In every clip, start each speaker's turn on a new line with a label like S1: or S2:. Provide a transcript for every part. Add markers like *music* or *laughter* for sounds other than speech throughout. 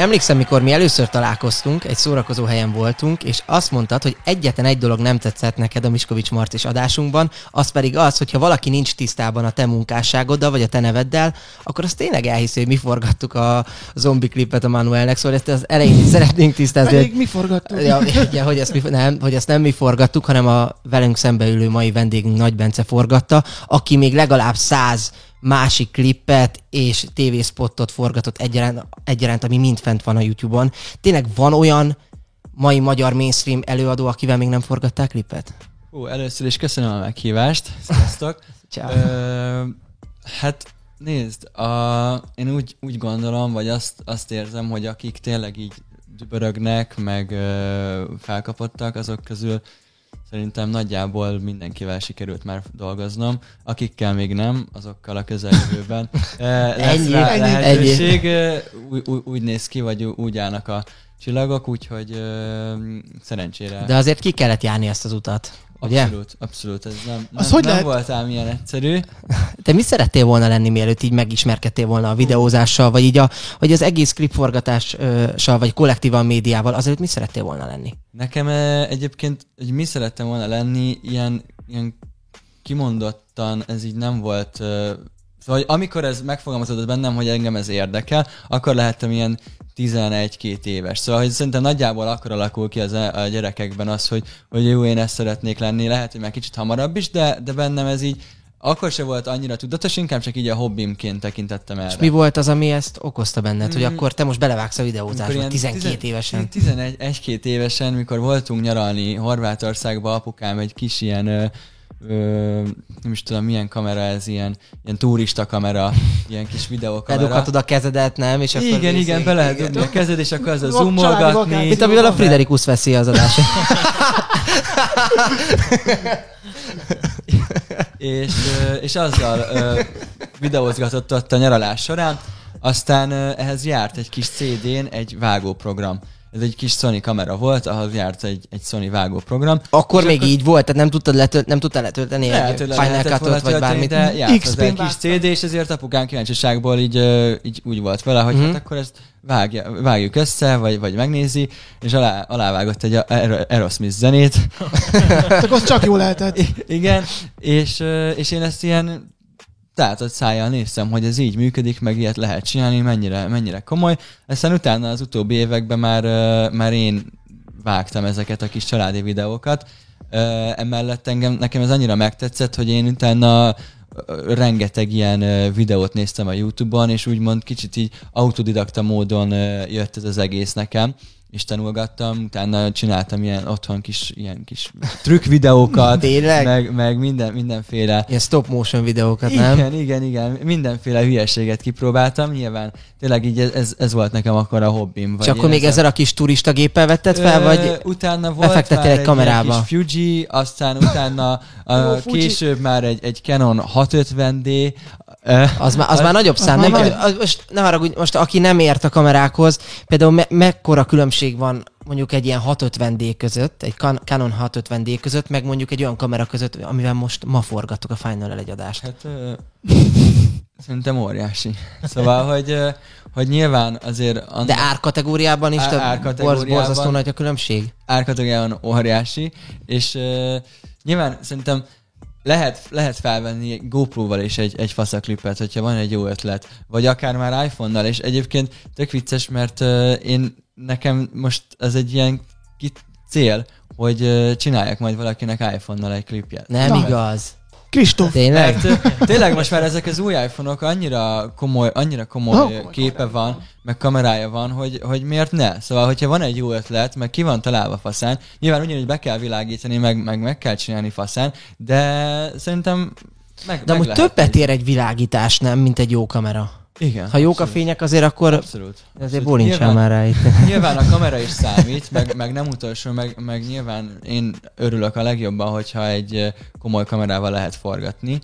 S1: Emlékszem, mikor mi először találkoztunk, egy szórakozó helyen voltunk, és azt mondtad, hogy egyetlen egy dolog nem tetszett neked a Miskovics Marcis adásunkban, az pedig az, hogyha valaki nincs tisztában a te munkásságoddal, vagy a te neveddel, akkor azt tényleg elhiszi, hogy mi forgattuk a zombi klipet a Manuelnek, szóval ezt az elején szeretnénk tisztázni.
S2: Pedig mi forgattuk.
S1: Ja, ja, hogy, ezt mi, nem, hogy ezt nem mi forgattuk, hanem a velünk szembeülő mai vendégünk Nagy Bence forgatta, aki még legalább száz másik klippet és tévészpottot forgatott egyaránt, egyaránt, ami mind fent van a YouTube-on. Tényleg van olyan mai magyar mainstream előadó, akivel még nem forgatták klippet?
S3: Hú, először is köszönöm a meghívást. Sziasztok. *laughs* Ö, hát nézd, a, én úgy, úgy gondolom, vagy azt, azt érzem, hogy akik tényleg így dübörögnek, meg ö, felkapottak, azok közül Szerintem nagyjából mindenkivel sikerült már dolgoznom. Akikkel még nem, azokkal a közeljövőben *laughs* lesz ennyi, rá ennyi, lehetőség. Ennyi. Úgy, úgy, úgy néz ki, vagy úgy állnak a csillagok, úgyhogy uh, szerencsére.
S1: De azért ki kellett járni ezt az utat. Ugye?
S3: Abszolút, abszolút. Ez nem, az nem, hogy nem lehet? volt ám ilyen egyszerű. *laughs*
S1: Te mi szerettél volna lenni, mielőtt így megismerkedtél volna a videózással, vagy így a, vagy az egész klipforgatással, vagy kollektívan médiával, azért mi szerettél volna lenni?
S3: Nekem egyébként, hogy mi szerettem volna lenni, ilyen, ilyen kimondottan ez így nem volt Szóval amikor ez megfogalmazódott bennem, hogy engem ez érdekel, akkor lehettem ilyen 11-2 éves. Szóval hogy szerintem nagyjából akkor alakul ki az e- a gyerekekben az, hogy, hogy jó, én ezt szeretnék lenni. Lehet, hogy már kicsit hamarabb is, de, de bennem ez így akkor se volt annyira tudatos, inkább csak így a hobbimként tekintettem el.
S1: És mi volt az, ami ezt okozta benned, mm. hogy akkor te most belevágsz a videózásba 12 tizen, évesen?
S3: 11-1-2 évesen, mikor voltunk nyaralni Horvátországba, apukám egy kis ilyen ö, nem is tudom, milyen kamera ez, ilyen, ilyen turista kamera, ilyen kis videókamera.
S1: Bedughatod a kezedet, nem?
S3: És akkor igen, igen, be lehet dugni a kezed, és akkor az a zoomolgatni.
S1: Mint amivel a Friderikus veszi az adást.
S3: és, és azzal videózgatott ott a nyaralás során, aztán ehhez járt egy kis CD-n egy vágóprogram ez egy kis Sony kamera volt, ahhoz járt egy, egy Sony vágóprogram.
S1: Akkor még akkor... így volt, tehát nem tudtad, letölt, nem tudtad letölteni egy Final cut vagy bármit.
S3: De járt egy kis CD, és ezért apukán kíváncsiságból így, így úgy volt vele, hogy mm-hmm. hát akkor ezt vágja, vágjuk össze, vagy, vagy megnézi, és alá, alávágott egy Aerosmith zenét. *laughs*
S2: Csak az csak jó lehetett.
S3: I- igen, és, és én ezt ilyen tátott szájjal néztem, hogy ez így működik, meg ilyet lehet csinálni, mennyire, mennyire komoly. Aztán utána az utóbbi években már, már én vágtam ezeket a kis családi videókat. Emellett engem, nekem ez annyira megtetszett, hogy én utána rengeteg ilyen videót néztem a YouTube-on, és úgymond kicsit így autodidakta módon jött ez az egész nekem és tanulgattam, utána csináltam ilyen otthon kis, ilyen kis *laughs* trükk videókat, meg, meg minden, mindenféle...
S1: Ilyen stop motion videókat,
S3: igen,
S1: nem?
S3: Igen, igen, igen. Mindenféle hülyeséget kipróbáltam. Nyilván tényleg így ez, ez volt nekem akkor a hobbim.
S1: És akkor még ezzel a kis turista géppel vetted fel, Ö, vagy
S3: utána volt már
S1: egy, kamerába?
S3: egy kis Fuji, aztán utána *laughs* a, később már egy, egy Canon 650D,
S1: az már, az már nagyobb szám. Nem, az, most, ne haragudj, most aki nem ért a kamerákhoz, például me, mekkora különbség van mondjuk egy ilyen 650D között, egy Canon 650D között, meg mondjuk egy olyan kamera között, amivel most ma forgatok a Final egy adást.
S3: Hát ö, szerintem óriási. Szóval, hogy, hogy nyilván azért...
S1: Annak, De árkategóriában is árkategóriában, borzasztó nagy a különbség?
S3: Árkategóriában óriási, és ö, nyilván szerintem lehet, lehet felvenni GoPro-val is egy, egy faszaklipet, hogyha van egy jó ötlet, vagy akár már iPhone-nal, és egyébként tök vicces, mert uh, én nekem most ez egy ilyen cél, hogy uh, csináljak majd valakinek iPhone-nal egy klipjet.
S1: Nem Na, igaz.
S2: Kristóf.
S1: Tényleg?
S3: Tényleg most már ezek az új iPhone-ok annyira komoly, annyira komoly oh, képe van, meg kamerája van, hogy, hogy miért ne? Szóval, hogyha van egy jó ötlet, meg ki van találva faszán, nyilván ugyanúgy be kell világítani, meg, meg, meg kell csinálni faszán, de szerintem meg,
S1: De
S3: amúgy
S1: többet ér egy világítás, nem, mint egy jó kamera.
S3: Igen.
S1: Ha jók abszolút. a fények, azért akkor
S3: abszolút.
S1: azért bólincsál már rá itt. *laughs*
S3: Nyilván a kamera is számít, meg, meg nem utolsó, meg, meg nyilván én örülök a legjobban, hogyha egy komoly kamerával lehet forgatni,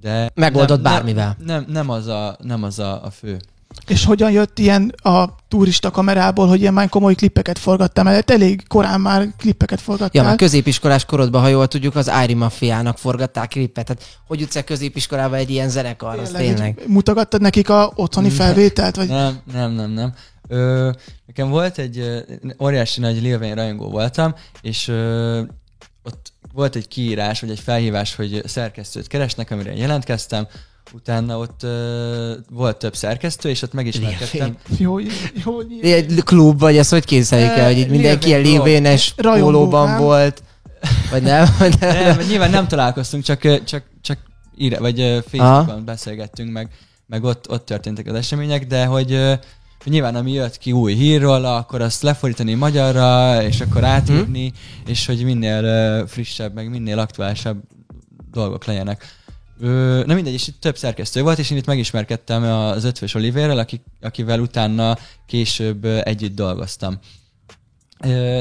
S3: de...
S1: Megoldott nem, bármivel.
S3: Nem, nem, nem az, a, nem az a, a fő.
S2: És hogyan jött ilyen a turista kamerából, hogy ilyen már komoly klippeket forgattam el? Elég korán már klippeket forgattál.
S1: Ja, már középiskolás korodban, ha jól tudjuk, az Ári Mafiának forgatták klippet. Tehát hogy jutsz el középiskolába egy ilyen zenekar? Tényleg, tényleg.
S2: Mutogattad nekik a otthoni felvételt? Vagy?
S3: Nem, nem, nem, nem. Ö, nekem volt egy ö, óriási nagy Lil Wayne rajongó voltam, és ö, ott volt egy kiírás, vagy egy felhívás, hogy szerkesztőt keresnek, amire én jelentkeztem, utána ott ö, volt több szerkesztő, és ott megismerkedtem.
S2: Jó, jó,
S1: Egy klub, vagy ezt hogy képzeljük el, hogy itt mindenki ilyen lévénes pólóban volt, vagy nem? *laughs* Nem?
S3: Nem, nyilván nem találkoztunk, csak, csak, csak ír, vagy Facebookon Aha. beszélgettünk, meg, meg ott, ott történtek az események, de hogy, nyilván ami jött ki új hírról, akkor azt lefordítani magyarra, és akkor átírni, és hogy minél frissebb, meg minél aktuálisabb dolgok legyenek. Ö, na mindegy, és itt több szerkesztő volt, és én itt megismerkedtem az ötvös Oliverrel, aki, akivel utána később együtt dolgoztam.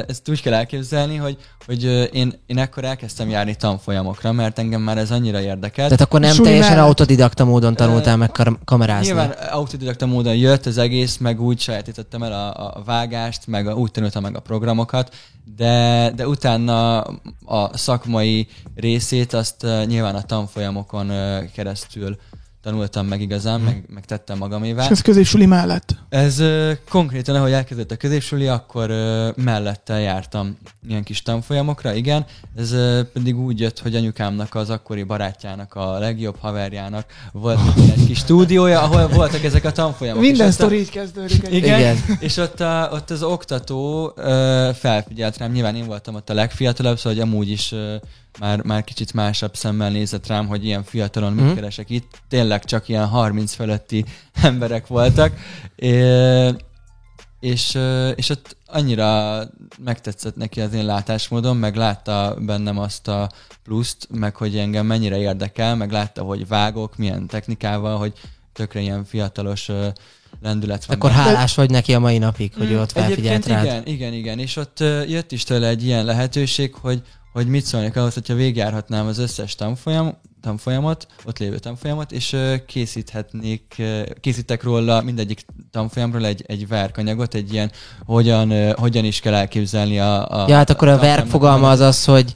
S3: Ezt úgy kell elképzelni, hogy, hogy én, én ekkor elkezdtem járni tanfolyamokra, mert engem már ez annyira érdekelt.
S1: Tehát akkor nem
S2: Suli
S1: teljesen
S2: mellett.
S1: autodidakta módon tanultál meg kamerázni.
S3: Nyilván autodidakta módon jött az egész, meg úgy sajátítottam el a, a vágást, meg a, úgy tanultam meg a programokat, de, de utána a szakmai részét azt nyilván a tanfolyamokon uh, keresztül tanultam meg igazán, meg, meg tettem magamévá.
S2: És ez középsuli mellett.
S3: Ez ö, konkrétan, ahogy elkezdett a középsuli, akkor ö, mellette jártam ilyen kis tanfolyamokra, igen. Ez ö, pedig úgy jött, hogy anyukámnak az akkori barátjának, a legjobb haverjának volt *laughs* egy kis stúdiója, ahol voltak ezek a tanfolyamok.
S2: Minden sztori így kezdődik. egy-
S3: Igen.
S1: igen.
S3: és ott, a, ott az oktató ö, felfigyelt rám, nyilván én voltam ott a legfiatalabb, szóval hogy amúgy is ö, már, már kicsit másabb szemmel nézett rám, hogy ilyen fiatalon mit
S1: Mhm.
S3: keresek itt. Tényleg csak ilyen 30 fölötti *laughs* emberek voltak. É, és, és ott annyira megtetszett neki az én látásmódom, meg látta bennem azt a pluszt, meg hogy engem mennyire érdekel, meg látta, hogy vágok, milyen technikával, hogy tökre ilyen fiatalos lendület van
S1: Akkor
S3: benne.
S1: hálás vagy neki a mai napig, hogy ő ott felfigyelt rád.
S3: igen, igen, igen, és ott jött is tőle egy ilyen lehetőség, hogy, hogy mit szólnék ahhoz, hogyha végigjárhatnám az összes tanfolyam, tanfolyamot, ott lévő tanfolyamot, és készíthetnék, készítek róla mindegyik tanfolyamról egy, egy verkanyagot, egy ilyen, hogyan, hogyan is kell elképzelni a... a
S1: Ja, hát akkor a verk
S3: tanfolyamnak
S1: fogalma az az, hogy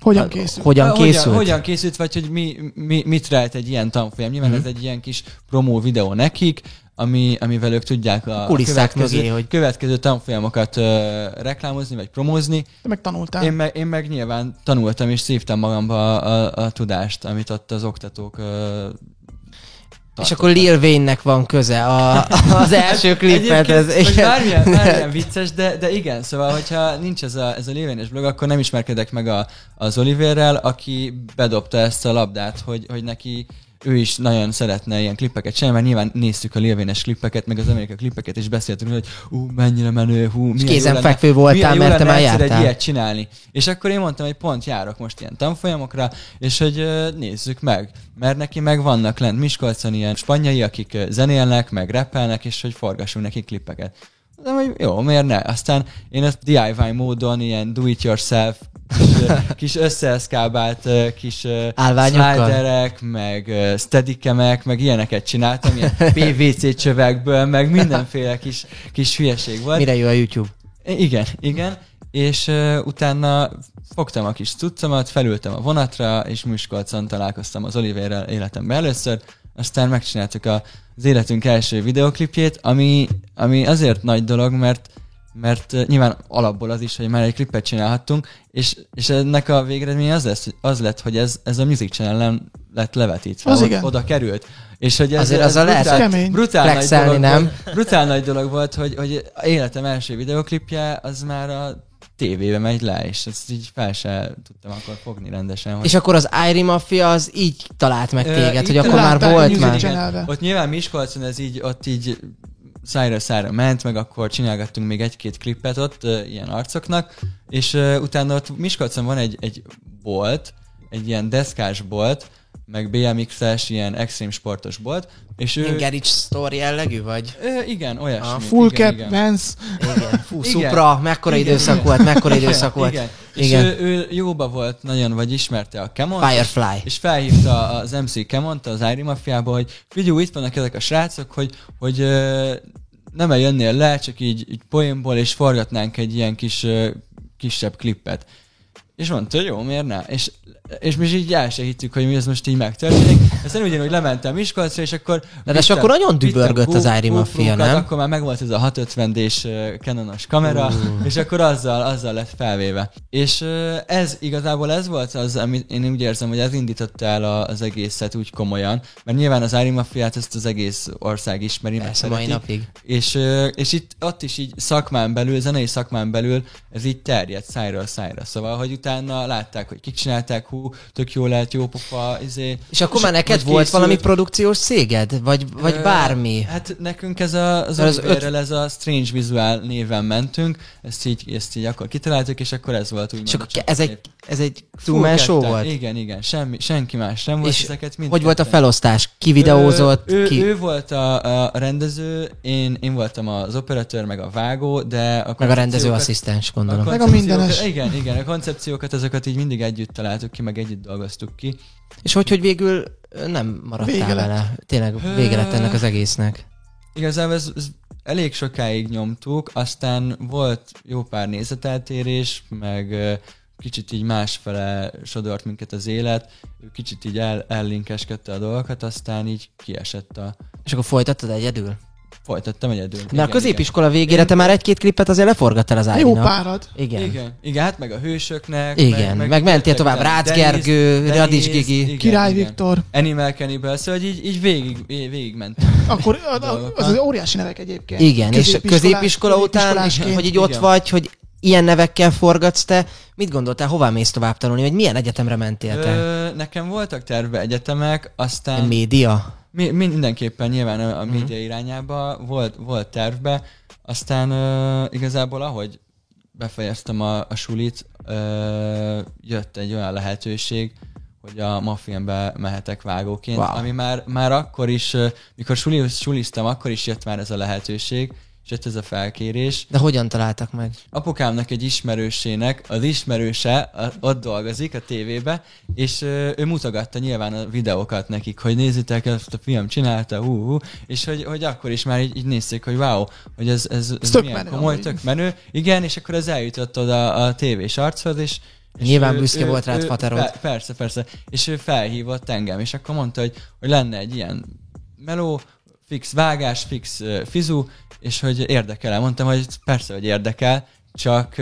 S2: Hogyan készül?
S1: hogyan készült.
S3: Hogyan, hogyan készült, vagy hogy mi, mi, mit rejt egy ilyen tanfolyam. Nyilván
S1: Mhm.
S3: ez egy ilyen kis promó videó nekik, ami, amivel ők tudják a
S1: Kulisszák
S3: következő,
S1: mögé, hogy-
S3: következő tanfolyamokat ö, reklámozni, vagy promózni.
S2: Te meg tanultál.
S3: Én meg, én meg nyilván tanultam és szívtam magamba a, a, a tudást, amit ott az oktatók ö,
S1: És akkor Lil Wayne-nek van köze a, *laughs* az első klipet. Ez, igen.
S3: bármilyen, bármilyen vicces, de, de igen, szóval, hogyha nincs ez a, ez a lévényes blog, akkor nem ismerkedek meg a, az Oliverrel, aki bedobta ezt a labdát, hogy, hogy neki ő is nagyon szeretne ilyen klippeket csinálni, mert nyilván néztük a lévényes klippeket, meg az amerikai klippeket, és beszéltünk, hogy ú, mennyire menő, hú, jó
S1: kézenfekvő voltál, mert te már jártál.
S3: egy ilyet csinálni. És akkor én mondtam, hogy pont járok most ilyen tanfolyamokra, és hogy nézzük meg. Mert neki meg vannak lent Miskolcon ilyen spanyai, akik zenélnek, meg rappelnek, és hogy forgassunk neki klippeket. De hogy jó, miért ne? Aztán én ezt DIY módon, ilyen do it yourself, kis, kis összeeszkábált kis sliderek, meg steadikemek, meg ilyeneket csináltam, ilyen PVC csövekből, meg mindenféle kis, kis hülyeség volt.
S1: Mire jó a YouTube?
S3: Igen, igen. És uh, utána fogtam a kis cuccomat, felültem a vonatra, és Miskolcon találkoztam az Oliverrel életemben először, aztán megcsináltuk a, az életünk első videoklipjét, ami, ami azért nagy dolog, mert mert uh, nyilván alapból az is, hogy már egy klipet csinálhattunk, és, és ennek a végeredménye az, lesz, az lett, hogy ez, ez a Music channel lett levetítve.
S2: Az igen.
S3: Oda került. És hogy ez,
S1: Azért
S3: ez
S1: azzal lehet
S3: brutál,
S2: kemény.
S3: brutál nagy dolog
S1: nem?
S3: Volt, brutál nagy dolog volt, hogy, hogy életem első videoklipje az már a tévébe megy le, és ezt így fel se tudtam akkor fogni rendesen. Hogy
S1: És akkor az Irie Mafia az így talált meg
S3: Ö,
S1: téged,
S3: így
S1: hogy akkor már
S2: a
S1: volt már.
S3: Ott nyilván Miskolcon ez így, ott így szájra szájra ment, meg akkor csinálgattunk még egy-két klippet ott, ilyen arcoknak, és utána ott Miskolcon van egy, egy bolt, egy ilyen deszkás bolt, meg BMX-es, ilyen extrém sportos bolt, és ő...
S1: Garage Store jellegű, vagy?
S3: Ö, igen, olyasmi.
S1: Ah,
S2: Full
S3: igen,
S2: cap,
S3: igen.
S2: Vans.
S1: Igen. Fú,
S3: Igen.
S1: Supra, mekkora
S3: Igen.
S1: időszak volt, mekkora időszak volt.
S3: Igen. És
S1: Igen.
S3: ő, ő jóba volt nagyon, vagy ismerte a Kemon.
S1: Firefly.
S3: És felhívta az MC Kemont az Irie Mafiába, hogy figyelj, itt vannak ezek a srácok, hogy, hogy nem jönnél le, csak így, így poénból, és forgatnánk egy ilyen kis kisebb klippet. És mondta, jó, miért ne? És, és mi is így el se hittük, hogy mi ez most így megtörténik. Aztán ugyanúgy lementem Miskolcra, és akkor...
S1: De, és
S3: vittem-
S1: akkor nagyon dübörgött az Irie Mafia, nem?
S3: Akkor már megvolt ez a 650-s ö, Canonos kamera,
S1: Uh.
S3: és akkor azzal, azzal lett felvéve. És ez igazából ez volt az, amit én úgy érzem, hogy ez indította el az egészet úgy komolyan, mert nyilván az Irie Mafiát ezt az egész ország ismeri, meg
S1: Persze, mai
S3: szereti.
S1: napig.
S3: És, és itt ott is így szakmán belül, zenei szakmán belül ez így terjedt szájról szájra. Szóval, hogy utána látták, hogy kik csinálták, hú, tök jó lehet, jó pofa, izé.
S1: És akkor már neked
S3: hogy
S1: volt
S3: készült.
S1: valami produkciós céged? Vagy, vagy
S3: Ö,
S1: bármi?
S3: Hát nekünk ez a, az,
S1: az
S3: Oliverrel ez a Strange Visual néven mentünk, ezt így, ezt így akkor kitaláltuk, és akkor ez volt úgy.
S1: Akkor ez egy, ez egy two-man show volt?
S3: Igen, igen, semmi, senki más nem volt,
S1: És
S3: ezeket mind
S1: Hogy volt a felosztás? Ki videózott?
S3: Ő, ő,
S1: ki?
S3: ő volt a, a rendező, én, én voltam az operatőr, meg a vágó, de a
S1: meg a rendező asszisztens, gondolom.
S2: Meg a mindenes.
S3: Igen, igen, a koncepciókat, azokat így mindig együtt találtuk ki, meg együtt dolgoztuk ki.
S1: És hogy, hogy végül nem maradtál
S2: Vége lett.
S1: vele? Tényleg vége lett ennek az egésznek.
S3: Igazából ez, ez elég sokáig nyomtuk, aztán volt jó pár nézeteltérés, meg kicsit így másfele sodort minket az élet, ő kicsit így el, ellinkeskedte a dolgokat, aztán így kiesett a...
S1: És akkor folytattad egyedül?
S3: Folytattam egyedül.
S1: Mert a középiskola végére te már egy-két klippet azért leforgattál az
S2: Jó
S1: Árinak.
S2: párad.
S1: Igen.
S3: Igen. Igen. Igen, hát meg a hősöknek.
S1: Igen, meg, meg mentél tovább Rácz Gergő, Radics Gigi.
S3: igen,
S2: Király
S3: igen.
S2: Viktor.
S3: Animal Cannibal, szóval így, így végig, végig mentünk.
S2: Akkor *laughs* az, az óriási nevek egyébként.
S1: Igen, és középiskola után, hogy így ott
S3: Igen.
S1: vagy, hogy ilyen nevekkel forgatsz te, mit gondoltál, hová mész tovább tanulni, vagy milyen egyetemre mentél te?
S3: Ö, nekem voltak terve egyetemek, aztán
S1: Média?
S3: Mi, mindenképpen nyilván a, a
S1: Mhm.
S3: média irányába volt, volt tervbe, aztán ö, igazából ahogy befejeztem a, a sulit, ö, jött egy olyan lehetőség, hogy a maffienbe mehetek vágóként,
S1: Wow.
S3: ami már, már akkor is, ö, mikor suli, suliztam, akkor is jött már ez a lehetőség, és jött ez a felkérés.
S1: De hogyan találtak meg?
S3: Apukámnak egy ismerősének, az ismerőse a- ott dolgozik a tévébe, és ő mutogatta nyilván a videókat nekik, hogy nézzétek, ezt a film csinálta, hú, hú és hogy, hogy akkor is már így, így nézték, hogy wow, hogy ez, ez, ez
S2: tök
S3: milyen
S2: menő
S3: komoly,
S2: amúgy.
S3: tök menő. Igen, és akkor ez eljutott oda a tévés archoz, és és
S1: Nyilván büszke volt rád, faterod.
S3: Pe- persze, persze. És ő felhívott engem, és akkor mondta, hogy, hogy lenne egy ilyen meló, fix vágás, fix uh, fizu, és hogy érdekel Mondtam, hogy persze, hogy érdekel, csak,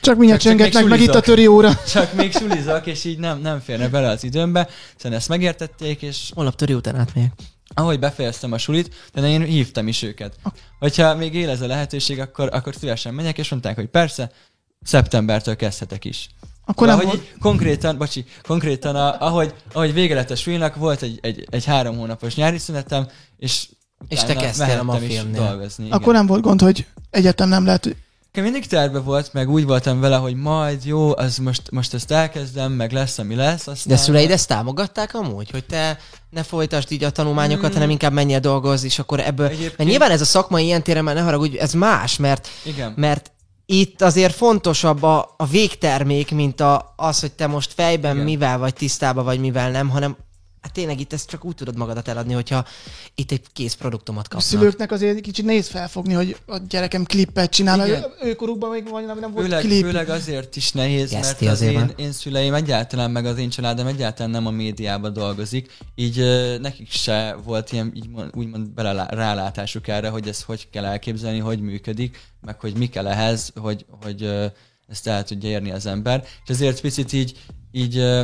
S2: Csak mindjárt csöngetnek
S3: még
S2: meg itt a töri óra. *laughs*
S3: csak még sulizok, és így nem, nem férne bele az időmbe. Szóval ezt megértették, és
S1: Holnap töri után átmegyek.
S3: ahogy befejeztem a sulit, de én hívtam is őket. Hogyha még él ez a lehetőség, akkor, akkor szívesen megyek, és mondták, hogy persze, szeptembertől kezdhetek is.
S2: Akkor
S3: De
S2: nem
S3: hogy
S2: volt.
S3: konkrétan, bocsi, konkrétan a, ahogy, ahogy vége lett a sulinak, volt egy, egy, egy három hónapos nyári szünetem, és
S1: És te kezdtél a Mafilmnél.
S3: dolgozni. igen.
S2: Akkor nem volt gond, hogy egyetem nem lehet.
S3: Mindig terve volt, meg úgy voltam vele, hogy majd jó, az most, most ezt elkezdem, meg lesz, ami lesz. Aztán
S1: De szüleid ezt támogatták amúgy, hogy te ne folytasd így a tanulmányokat,
S3: Mm.
S1: hanem inkább menjél dolgozni, és akkor ebből...
S3: Egyébként-
S1: Mert nyilván ez a szakmai ilyen téren már ne haragudj, ez más, mert
S3: Igen.
S1: mert itt azért fontosabb a, a végtermék, mint a, az, hogy te most fejben
S3: Igen.
S1: mivel vagy tisztában, vagy mivel nem, hanem hát tényleg itt ezt csak úgy tudod magadat eladni, hogyha itt egy kész produktumot
S2: A
S1: kapnak.
S2: szülőknek azért kicsit néz felfogni, hogy a gyerekem klippet csinál.
S3: Igen.
S2: Őkorukban még vagy nem, nem volt
S3: Főleg,
S2: klip.
S3: főleg azért is nehéz,
S1: Geszti
S3: mert az én,
S1: van.
S3: én szüleim egyáltalán, meg az én családom egyáltalán nem a médiában dolgozik, így ö, nekik se volt ilyen így mond- úgymond bele rálátásuk erre, hogy ezt hogy kell elképzelni, hogy működik, meg hogy mi kell ehhez, hogy, hogy ö, ezt el tudja érni az ember. És ezért picit így, így ö,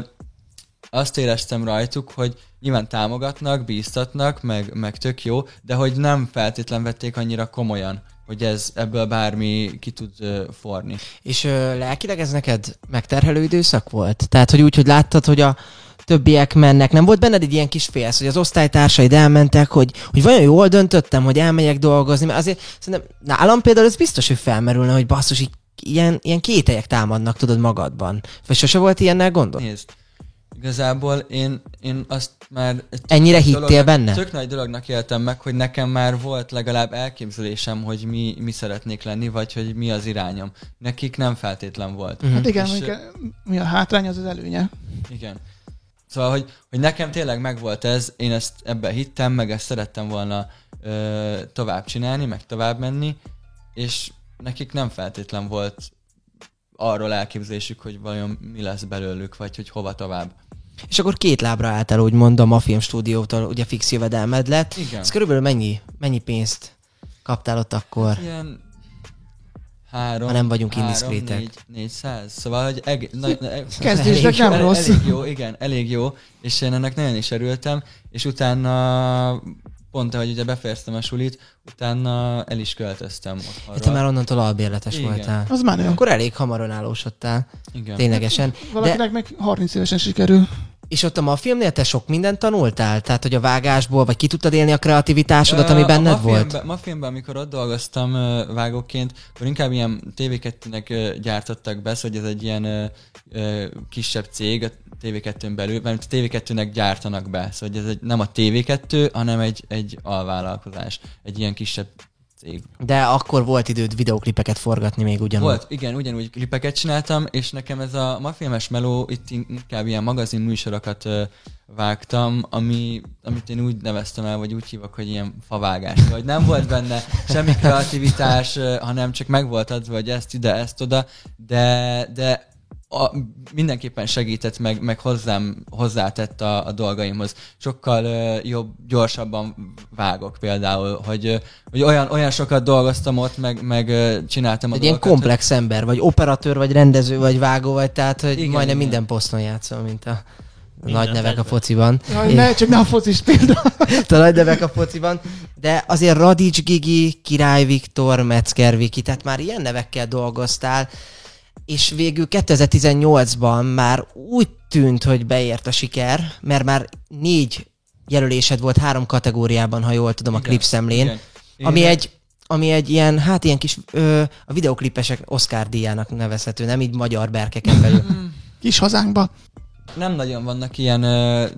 S3: azt éreztem rajtuk, hogy nyilván támogatnak, bíztatnak, meg, meg tök jó, de hogy nem feltétlen vették annyira komolyan, hogy ez ebből bármi ki tud ö, forni.
S1: És ö, lelkileg ez neked megterhelő időszak volt? Tehát, hogy úgy, hogy láttad, hogy a többiek mennek. Nem volt benned egy ilyen kis félsz, hogy az osztálytársaid elmentek, hogy, hogy vajon jól döntöttem, hogy elmegyek dolgozni, mert azért szerintem nálam például ez biztos, hogy felmerülne, hogy basszus, így ilyen, ilyen kételyek támadnak, tudod, magadban. Vagy sose volt ilyennel gondod?
S3: Nézd, igazából én, én azt már...
S1: Ennyire hittél
S3: dolognak-
S1: benne?
S3: Tök nagy dolognak éltem meg, hogy nekem már volt legalább elképzelésem, hogy mi, mi szeretnék lenni, vagy hogy mi az irányom. Nekik nem feltétlen volt.
S1: Mhm.
S2: Hát igen,
S3: És,
S2: mi a hátrány, az az előnye.
S3: Igen. Szóval, hogy, hogy nekem tényleg megvolt ez, én ezt ebben hittem, meg ezt szerettem volna ö, tovább csinálni, meg tovább menni, és nekik nem feltétlen volt arról elképzelésük, hogy vajon mi lesz belőlük, vagy hogy hova tovább.
S1: És akkor két lábra álltál, úgy mondom, a filmstúdiótól, ugye fix jövedelmed lett.
S3: Igen.
S1: Ez körülbelül mennyi, mennyi pénzt kaptál ott akkor?
S3: Ilyen három,
S1: Ha nem vagyunk
S3: három,
S1: indiszkrétek.
S3: Négy, négyszáz. Szóval, hogy eg, na, na, *laughs*
S2: Kezdésnek nem
S3: elég,
S2: rossz.
S3: elég jó, igen, elég jó, és én ennek nagyon is örültem, és utána pont ahogy ugye befejeztem a sulit, utána el is költöztem otthonra.
S1: Te már onnantól albérletes
S3: Igen.
S1: voltál.
S2: Az már nem.
S1: Akkor elég hamar önállósodtál,
S3: Igen.
S1: ténylegesen. De,
S2: Valakinek meg 30 évesen sikerül.
S1: és ott a filmnél te sok mindent tanultál? Tehát, hogy a vágásból, vagy ki tudtad élni a kreativitásodat, ami benned
S3: a
S1: volt?
S3: Mafilmben, Mafilmben, amikor ott dolgoztam vágóként, akkor inkább ilyen TV2-nek ö, gyártottak be, szóval hogy ez egy ilyen kisebb cég TV2-n belül, mert a TV2-nek gyártanak be. Szóval ez egy, nem a TV2, hanem egy, egy alvállalkozás, egy ilyen kisebb cég.
S1: De akkor volt időd videoklipeket forgatni még ugyanúgy.
S3: Volt, igen, ugyanúgy klipeket csináltam, és nekem ez a mafilmes meló, itt inkább ilyen magazin műsorokat ö, vágtam, ami, amit én úgy neveztem el, vagy úgy hívok, hogy ilyen favágás. Vagy nem volt benne semmi kreativitás, hanem csak meg volt adva, hogy ezt ide, ezt oda, de, de a, mindenképpen segített, meg, meg hozzám, hozzátett a, a dolgaimhoz. Sokkal ö, jobb, gyorsabban vágok például, hogy, ö, hogy olyan, olyan sokat dolgoztam ott, meg, meg ö, csináltam a
S1: Egy ilyen komplex ember, vagy operatőr, vagy rendező, vagy vágó, vagy tehát, hogy
S3: Igen,
S1: majdnem
S3: igen.
S1: minden poszton játszol, mint a
S4: Minden
S1: nagy nevek a fociban.
S2: Jaj, ne, csak ne a focis példa. *laughs*
S1: a nagy nevek a fociban. De azért Radics Gigi, Király Viktor, Metzger Viki, tehát már ilyen nevekkel dolgoztál, és végül 2018-ban már úgy tűnt, hogy beért a siker, mert már négy jelölésed volt három kategóriában, ha jól tudom, a
S3: Igen,
S1: klipszemlén,
S3: igen.
S1: Ami egy ami egy ilyen, hát ilyen kis, ö, a videoklipesek Oscar díjának nevezhető, nem így magyar berkeken belül. *laughs*
S2: Kis hazánkba.
S3: Nem nagyon vannak ilyen uh,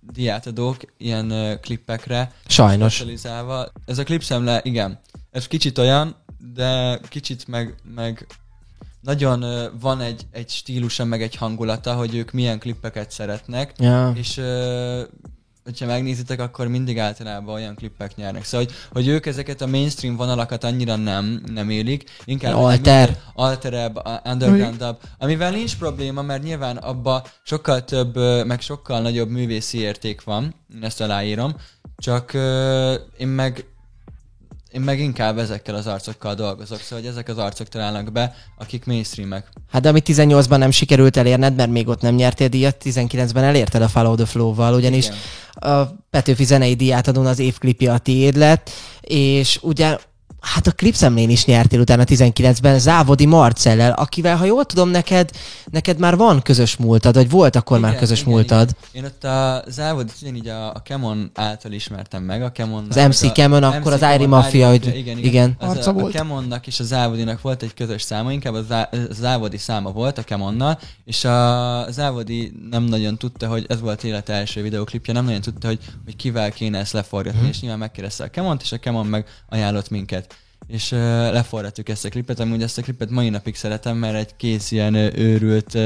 S3: diátadók, ilyen uh, klippekre
S1: Sajnos.
S3: specializálva. Ez a klipszemle, igen, ez kicsit olyan, de kicsit meg, meg nagyon van egy, egy stílusa, meg egy hangulata, hogy ők milyen klippeket szeretnek,
S1: Ja.
S3: és hogyha megnézitek, akkor mindig általában olyan klippek nyernek. Szóval, hogy, hogy ők ezeket a mainstream vonalakat annyira nem, nem élik, inkább
S1: Alter.
S3: alterebb, undergroundabb, amivel nincs probléma, mert nyilván abba sokkal több, meg sokkal nagyobb művészi érték van, én ezt aláírom, csak én meg én meg inkább ezekkel az arcokkal dolgozok, szóval hogy ezek az arcok találnak be, akik mainstreamek.
S1: Hát de amit 18-ban nem sikerült elérned, mert még ott nem nyertél díjat, 19-ben elérted a Follow the Flow-val, ugyanis
S3: Igen.
S1: a Petőfi zenei díjátadón az évklipja a tiéd lett, és ugye hát a klipszemlén is nyertél utána 19-ben Závodi Marcellel, akivel, ha jól tudom, neked, neked már van közös múltad, vagy volt akkor már közös múltad.
S3: Igen. Én ott a Závod, így a, a Kemon által ismertem meg, a Kemon.
S1: Az MC Kemon, akkor az Irie Mafia, hogy-
S3: igen, igen.
S1: igen.
S3: Az
S2: Arca
S3: a, a
S2: volt.
S3: Kemonnak és a Závodinak volt egy közös száma, inkább a, Zá, a Závodi száma volt a Kemonnal, és a Závodi nem nagyon tudta, hogy ez volt élete első videoklipje, nem nagyon tudta, hogy, hogy kivel kéne ezt leforgatni,
S1: Mhm.
S3: és nyilván megkérdezte a Kemont, és a Kemon meg ajánlott minket és uh, leforgattuk ezt a klipet, amúgy ezt a klipet mai napig szeretem, mert egy kész ilyen őrült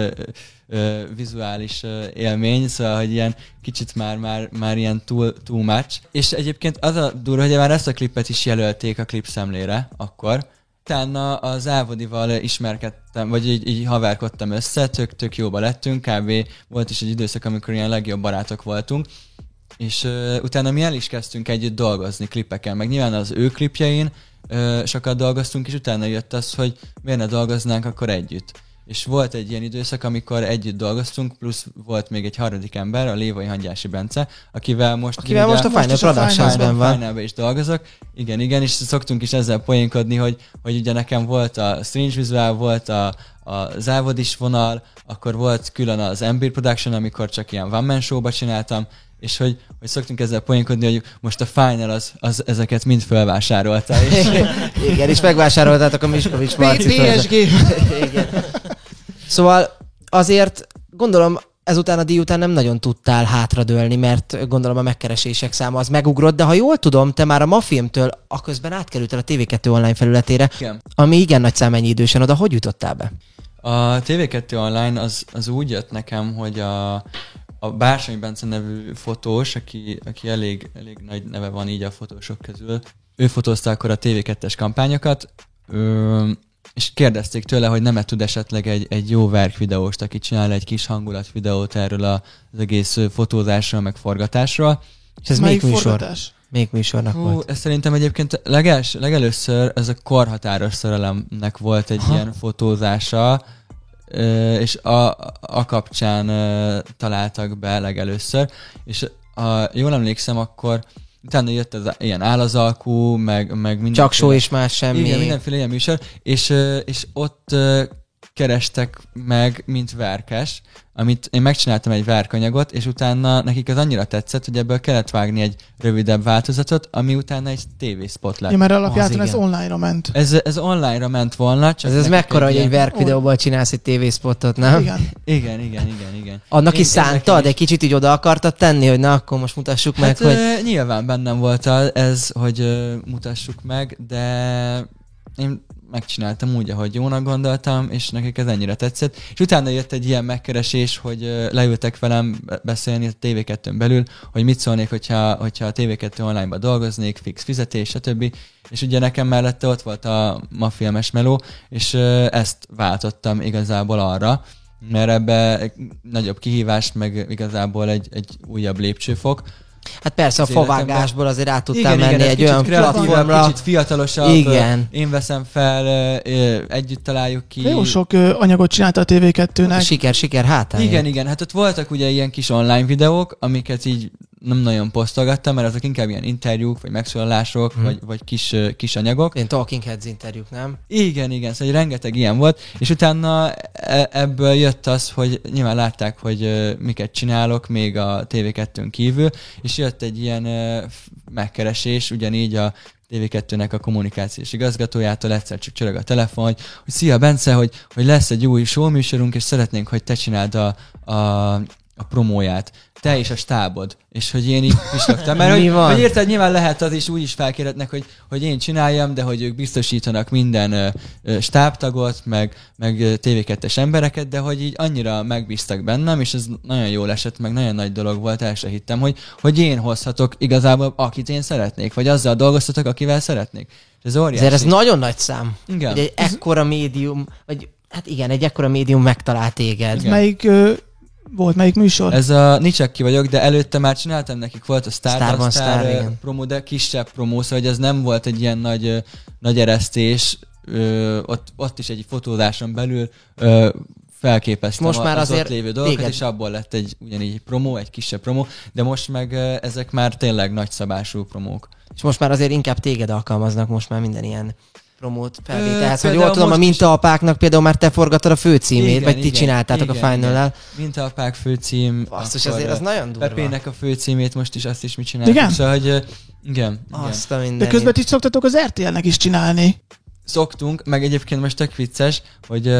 S3: vizuális élmény, szóval, hogy ilyen kicsit már, már, már ilyen too, too much. És egyébként az a durva, hogy már ezt a klipet is jelölték a klip szemlére akkor, Utána az Ávodival ismerkedtem, vagy így, így haverkodtam össze, tök, tök jóba lettünk, kb. volt is egy időszak, amikor ilyen legjobb barátok voltunk, és uh, utána mi el is kezdtünk együtt dolgozni klipeken, meg nyilván az ő klipjein uh, sokat dolgoztunk, és utána jött az, hogy miért ne dolgoznánk akkor együtt. És volt egy ilyen időszak, amikor együtt dolgoztunk, plusz volt még egy harmadik ember, a Lévai Hangyási Bence, akivel most...
S1: Akivel
S3: ugye-
S1: most a Final
S2: is
S1: Productions-ben van.
S3: Finalben is dolgozok. Igen, igen, és szoktunk is ezzel poénkodni, hogy, hogy ugye nekem volt a Strange Visual, volt a, a Závodis vonal, akkor volt külön az Ambient Production, amikor csak ilyen one man show-ba csináltam, és hogy, hogy szoktunk ezzel poénkodni, hogy most a Final az, az ezeket mind felvásárolta. És, *laughs*
S1: Igen, és megvásároltátok a Miskovics Marcit.
S2: PSG.
S1: Igen. Szóval azért gondolom ezután a díj után nem nagyon tudtál hátradőlni, mert gondolom a megkeresések száma az megugrott, de ha jól tudom, te már a Mafilmtől a közben átkerültél a TV2 online felületére,
S3: igen.
S1: ami igen nagy számennyi idősen oda. Hogy jutottál be?
S3: A TV2 online az, az úgy jött nekem, hogy a, a Bársony Bence nevű fotós, aki, aki elég, elég nagy neve van így a fotósok közül, ő fotózta akkor a TV2-es kampányokat, ö, és kérdezték tőle, hogy nem -e tud esetleg egy, egy jó verk videóst, aki csinál egy kis hangulat videót erről a- az egész fotózásról, meg forgatásról.
S1: És ez
S2: Melyik
S1: még műsor?
S2: forgatás?
S1: Még műsornak
S3: Hú,
S1: volt.
S3: ez szerintem egyébként legels, legelőször ez a korhatáros szerelemnek volt egy
S1: Aha.
S3: ilyen fotózása, és a, a kapcsán találtak be legelőször, és a, jól emlékszem, akkor utána jött ez ilyen állazalkú, meg, meg minden.
S1: Csak só és más semmi.
S3: Igen, mindenféle ilyen műsor, és, és ott kerestek meg, mint verkes, amit én megcsináltam egy verkanyagot, és utána nekik az annyira tetszett, hogy ebből kellett vágni egy rövidebb változatot, ami utána egy tévéspot lett.
S2: Ja, mert alapjáton
S1: Az
S2: ez online-ra ment.
S3: Ez, ez online-ra ment volna, csak
S1: Ez, ez mekkora, hogy egy verk videóból csinálsz egy tévészpotot, nem?
S2: Igen.
S3: Igen, igen, igen, igen.
S1: Annak
S3: Én-
S1: is szántad, egy kicsit így oda akartad tenni, hogy na, akkor most mutassuk meg,
S3: Hát
S1: hogy...
S3: ö, nyilván bennem volt ez, hogy ö, mutassuk meg, de én megcsináltam úgy, ahogy jónak gondoltam, és nekik ez ennyire tetszett. És utána jött egy ilyen megkeresés, hogy leültek velem be- beszélni a TV2-n belül, hogy mit szólnék, hogyha, hogyha a TV2 online-ba dolgoznék, fix fizetés, stb. És ugye nekem mellette ott volt a ma filmes meló, és ezt váltottam igazából arra, mert ebbe nagyobb kihívás, meg igazából egy, egy újabb lépcsőfok.
S1: Hát persze, a favágásból azért át tudtál
S3: igen,
S1: menni
S3: igen,
S1: egy
S3: kicsit
S1: olyan platformra.
S3: Kicsit fiatalosabb.
S1: Igen.
S3: Én veszem fel, együtt találjuk ki.
S2: Jó sok anyagot csinálta a TV2-nek.
S1: Siker, siker hátán.
S3: Igen, igen, hát ott voltak ugye ilyen kis online videók, amiket így nem nagyon posztolgattam, mert azok inkább ilyen interjúk, vagy megszólalások,
S1: Mhm.
S3: vagy, vagy kis, kis anyagok.
S1: Én Talking Heads interjúk, nem?
S3: Igen, igen, szóval rengeteg ilyen volt, és utána e- ebből jött az, hogy nyilván látták, hogy miket csinálok még a TV2-n kívül, és jött egy ilyen megkeresés, ugyanígy a TV2-nek a kommunikációs igazgatójától egyszer csak csörög a telefon, hogy, hogy szia Bence, hogy, hogy lesz egy új showműsorunk, és szeretnénk, hogy te csináld a, a, a promóját. Te és a stábod. És hogy én így pislogtam. Mert *laughs* hogy,
S1: van?
S3: hogy érted, nyilván lehet az is úgy is felkérhetnek, hogy, hogy én csináljam, de hogy ők biztosítanak minden ö, ö, stábtagot, meg, meg TV2-es embereket, de hogy így annyira megbíztak bennem, és ez nagyon jól esett, meg nagyon nagy dolog volt, el se hittem, hogy, hogy én hozhatok igazából, akit én szeretnék, vagy azzal dolgoztatok, akivel szeretnék. És ez óriási.
S1: Ezért ez nagyon nagy szám.
S3: Igen.
S1: Hogy egy ekkora médium, vagy hát igen, egy ekkora médium megtalál téged.
S3: Igen.
S2: Melyik ö, volt, melyik műsor?
S3: Ez a Nicsek ki vagyok, de előtte már csináltam nekik, volt a Star, Star,
S1: Star,
S3: Star
S1: igen.
S3: promó, de kisebb promó, szóval hogy ez nem volt egy ilyen nagy, nagy eresztés, ö, ott, ott is egy fotózáson belül ö, felképeztem
S1: Most
S3: a-
S1: már
S3: az
S1: azért
S3: ott lévő dolgokat,
S1: téged-
S3: és abból lett egy ugyanígy promó, egy kisebb promó, de most meg ezek már tényleg nagyszabású promók.
S1: És most már azért inkább téged alkalmaznak most már minden ilyen promót felvételhez. Hogy jól tudom, a
S3: is-
S1: mintaapáknak például már te forgattad a főcímét,
S3: Igen,
S1: vagy ti
S3: igen,
S1: csináltátok a
S3: igen, a apák főcím.
S1: Basszus,
S3: akkor,
S1: azért az nagyon durva.
S3: Pepének a főcímét most is azt is mi csináltuk.
S2: Igen?
S3: Szóval, hogy igen, igen.
S1: Azt a
S2: De közben ti szoktatok az RTL-nek is csinálni.
S3: Szoktunk, meg egyébként most tök vicces, hogy uh,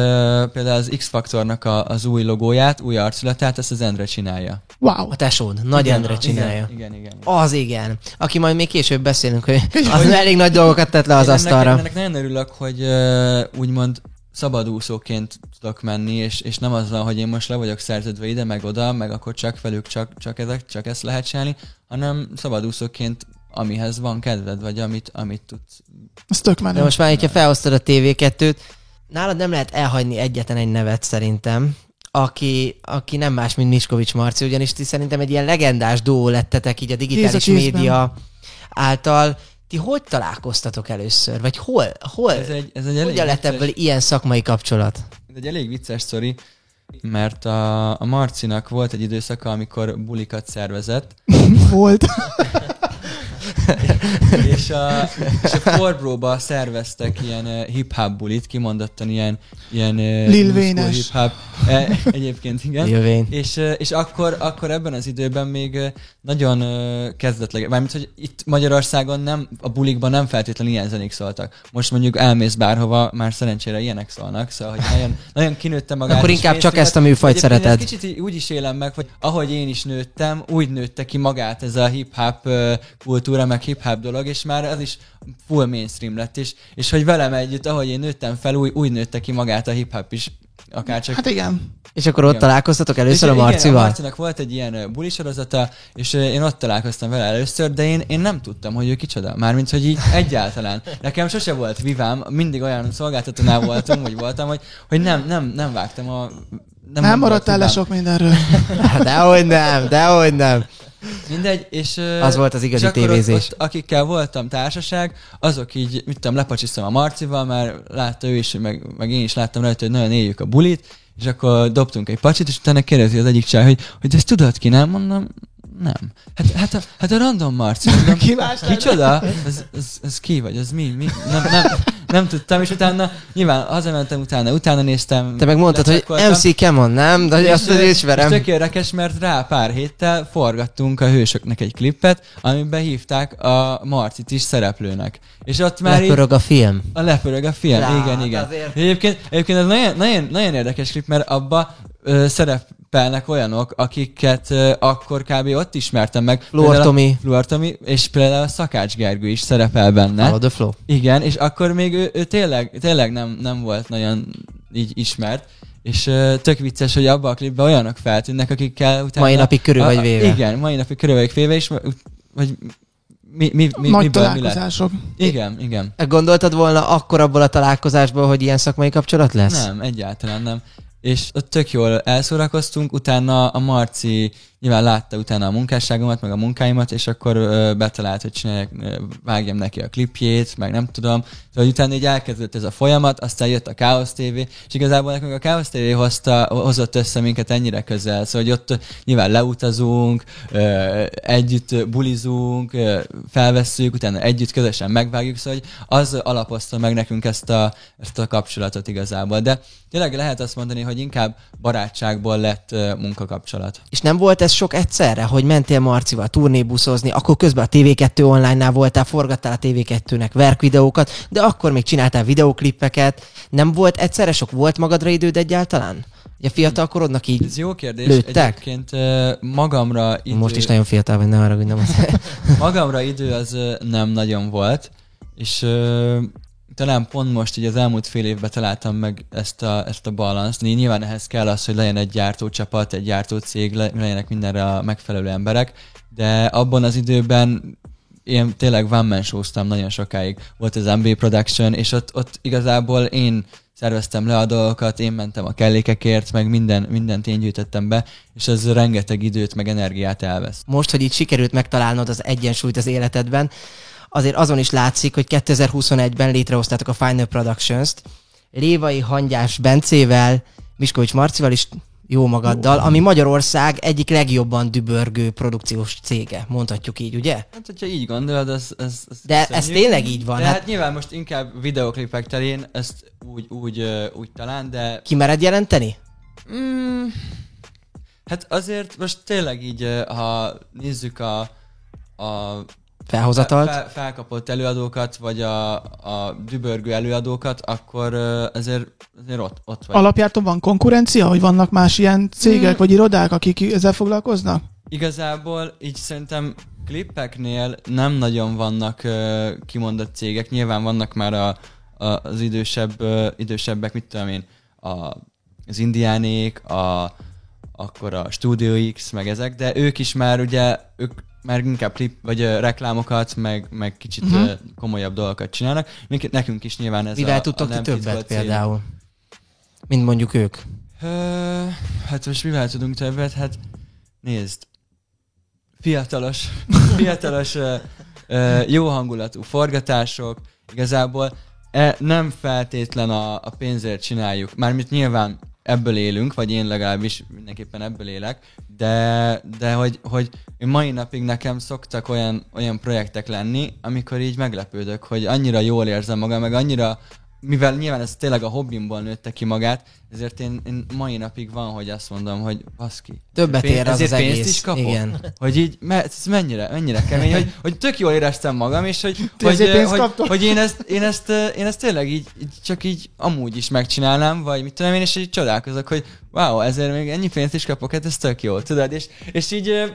S3: például az X-Faktornak a, az új logóját, új arculatát, ezt az Endre csinálja.
S2: Wow.
S1: A tesód, Nagy
S3: Igen,
S1: Endre csinálja.
S3: Igen, igen, igen.
S1: Az igen. Aki majd még később beszélünk, hogy *laughs* az elég nagy dolgokat tett le az
S3: Én
S1: asztalra.
S3: Ennek, ennek nagyon örülök, hogy uh, úgymond szabadúszóként tudok menni, és, és nem azzal, hogy én most le vagyok szerződve ide, meg oda, meg akkor csak velük csak, csak, ezek, csak ezt lehet csinálni, hanem szabadúszóként amihez van kedved, vagy amit, amit tudsz.
S2: Ez tök menő.
S1: De most már, hogyha felhoztad a TV2-t, nálad nem lehet elhagyni egyetlen egy nevet szerintem, aki, aki nem más, mint Miskovics Marci, ugyanis ti szerintem egy ilyen legendás duó lettetek így a digitális
S2: kézben.
S1: média által. Ti hogy találkoztatok először? Vagy hol? hol?
S3: Ez egy, ez egy elég
S1: Hogyan lett ebből ilyen szakmai kapcsolat?
S3: Ez egy elég vicces sztori, mert a, a Marcinak volt egy időszaka, amikor bulikat szervezett, *laughs*
S2: Volt. *laughs*
S3: és a, és a Forbróba szerveztek ilyen uh, hip-hop bulit, kimondottan ilyen, ilyen uh,
S2: Lil
S3: new school
S2: Wayne-es.
S3: hip-hop. E, egyébként igen.
S1: Jövén.
S3: És, uh, és akkor, akkor ebben az időben még nagyon uh, kezdetleg, mármint, hogy itt Magyarországon nem, a bulikban nem feltétlenül ilyen zenék szóltak. Most mondjuk elmész bárhova, már szerencsére ilyenek szólnak, szóval hogy nagyon, nagyon kinőtte magát.
S1: Akkor inkább csak ezt a műfajt szereted.
S3: Kicsit úgy is élem meg, hogy ahogy én is nőttem, úgy nőtte ki magát ez a hip-hop kultúra, meg hip-hop dolog, és már az is full mainstream lett, és, és hogy velem együtt, ahogy én nőttem fel, úgy, úgy nőtte ki magát a hip-hop is akár csak
S2: Hát igen.
S1: És akkor ott
S3: Igen.
S1: találkoztatok először a
S3: És Igen,
S1: Marcival?
S3: a Marcinak volt egy ilyen bulisorozata, és én ott találkoztam vele először, de én, én nem tudtam, hogy ő kicsoda. Mármint, hogy így *laughs* egyáltalán. Nekem sose volt vivám, mindig olyan szolgáltatónál voltunk, vagy voltam, hogy, hogy nem, nem, nem vágtam a...
S2: Nem,
S3: volt
S2: maradtál le sok mindenről. *laughs*
S1: Dehogy nem, dehogy nem.
S3: Mindegy, és...
S1: Az volt az igazi tévézés.
S3: Ott, ott, akikkel voltam társaság, azok így, mit tudom, lepacsisztam a Marcival, mert látta ő is, meg, meg én is láttam rajta, hogy nagyon éljük a bulit, és akkor dobtunk egy pacsit, és utána kérdezi az egyik csaj, hogy, hogy ezt tudod ki, nem? Mondom, nem. Hát, hát, a, hát a random Marci, mondom,
S2: Ki más
S3: kicsoda? Ez, ez, ez, ki vagy? Ez mi? mi? Nem, nem, nem tudtam, és utána nyilván hazamentem utána, utána néztem.
S1: Te meg mondtad, hogy. MC Kemon, nem? De
S3: És,
S1: azt
S3: ö,
S1: hogy
S3: És
S1: ismerem.
S3: tök érdekes, mert rá pár héttel forgattunk a hősöknek egy klippet, amiben hívták a Marcit is szereplőnek. És ott már
S1: Lepörög a film.
S3: a lepörög a film,
S1: Lát,
S3: igen, igen.
S1: azért.
S3: Egyébként, egyébként ez nagyon, nagyon, nagyon érdekes klip, mert abba ö, szerepelnek olyanok, akiket ö, akkor kb. ott ismertem meg.
S1: Fluor
S3: Például a-
S1: Tomi.
S3: Fluor Tomi, és például a Szakács Gergő is szerepel benne.
S1: Follow the flow.
S3: Igen, és akkor még ő, ő tényleg, tényleg nem, nem volt nagyon így ismert, és uh, tök vicces, hogy abban a klipben olyanok feltűnnek, akikkel utána...
S1: Mai napig körül vagy véve.
S3: Igen, mai napig körül vagy véve, és vagy mi, mi, mi,
S2: Nagy
S3: miből mi
S2: találkozások.
S3: Igen, igen.
S1: Gondoltad volna akkor abból a találkozásból, hogy ilyen szakmai kapcsolat lesz?
S3: Nem, egyáltalán nem. És ott tök jól elszórakoztunk, utána a Marci nyilván látta utána a munkásságomat, meg a munkáimat, és akkor ö, betalált, hogy csináljak, vágjam neki a klipjét, meg nem tudom. Szóval utána így elkezdődött ez a folyamat, aztán jött a Chaos TV, és igazából nekünk a Chaos TV hozta, hozott össze minket ennyire közel, szóval hogy ott nyilván leutazunk, ö, együtt bulizunk, ö, felvesszük, utána együtt közösen megvágjuk, szóval hogy az alapozta meg nekünk ezt a, ezt a kapcsolatot igazából. De tényleg lehet azt mondani, hogy inkább barátságból lett munkakapcsolat.
S1: És nem volt ez sok egyszerre, hogy mentél Marcival turnébuszozni, akkor közben a TV2 online-nál voltál, forgattál a TV2-nek verkvideókat, de akkor még csináltál videoklippeket. Nem volt egyszerre sok? Volt magadra időd egyáltalán? Ugye fiatal korodnak így,
S3: Ez jó kérdés.
S1: Lőttek?
S3: Egyébként magamra idő,
S1: most is nagyon fiatal vagy, ne arra, hogy nem az. *laughs*
S3: magamra idő az nem nagyon volt, és talán pont most így az elmúlt fél évben találtam meg ezt a, ezt a balanszt. Nyilván ehhez kell az, hogy legyen egy gyártócsapat, egy gyártócég, le- legyenek mindenre a megfelelő emberek, de abban az időben én tényleg one man showztam nagyon sokáig. Volt az MB Production, és ott, ott igazából én szerveztem le a dolgokat, én mentem a kellékekért, meg minden, mindent én gyűjtöttem be, és ez rengeteg időt, meg energiát elvesz.
S1: most, hogy így sikerült megtalálnod az egyensúlyt az életedben, azért azon is látszik, hogy 2021-ben létrehoztátok a Final Productions-t, Lévai Hangyás Bencével, Miskovics Marcival is jó magaddal, ami Magyarország egyik legjobban dübörgő produkciós cége, mondhatjuk így, ugye?
S3: Hát, hogyha így gondolod, az... az, az
S1: De ez tényleg így van,
S3: De
S1: hát-
S3: hát nyilván most inkább videoklipek terén ezt úgy, úgy, úgy talán, de...
S1: Ki mered jelenteni?
S3: Mm, hát azért most tényleg így, ha nézzük a, a
S1: Felhozatalt?
S3: fel, felkapott előadókat, vagy a, a dübörgő előadókat, akkor ö, azért, azért ott, ott vagy.
S2: Alapjáton van konkurencia, hogy vannak más ilyen cégek
S3: Hmm.
S2: vagy irodák, akik ezzel foglalkoznak?
S3: Igazából így szerintem klippeknél nem nagyon vannak uh, kimondott cégek, nyilván vannak már a, a, az idősebb, uh, idősebbek, mit tudom én, a, az indiánék, a, akkor a Studio X, meg ezek, de ők is már ugye, ők már inkább klip, vagy uh, reklámokat, meg, meg kicsit uh-huh. komolyabb dolgokat csinálnak. Mink- Nekünk is nyilván ez
S1: Mivel
S3: a,
S1: tudtok
S3: a
S1: ti
S3: nem
S1: többet
S3: cél.
S1: például? Mint mondjuk ők.
S3: Ö, hát most mivel tudunk többet? Hát nézd, fiatalos, *laughs* fiatalos, ö, ö, jó hangulatú forgatások, igazából e, nem feltétlen a, a pénzért csináljuk, mármint nyilván ebből élünk, vagy én legalábbis mindenképpen ebből élek, de, de hogy, hogy mai napig nekem szoktak olyan, olyan projektek lenni, amikor így meglepődök, hogy annyira jól érzem magam, meg annyira mivel nyilván ez tényleg a hobbimból nőtte ki magát, ezért én, én mai napig van, hogy azt mondom, hogy baszki.
S1: Többet
S3: Pénz-
S1: ér az
S3: ezért
S1: az
S3: pénzt
S1: egész.
S3: is kapok?
S1: Igen.
S3: Hogy így, mert ez mennyire, mennyire *laughs* kemény, hogy, hogy tök jól éreztem magam, és hogy, hogy, hogy,
S2: kaptok?
S3: hogy én, ezt, én, ezt, én ezt tényleg így, így, csak így amúgy is megcsinálnám, vagy mit tudom én, és így csodálkozok, hogy wow, ezért még ennyi pénzt is kapok, hát ez tök jó, tudod, és, és így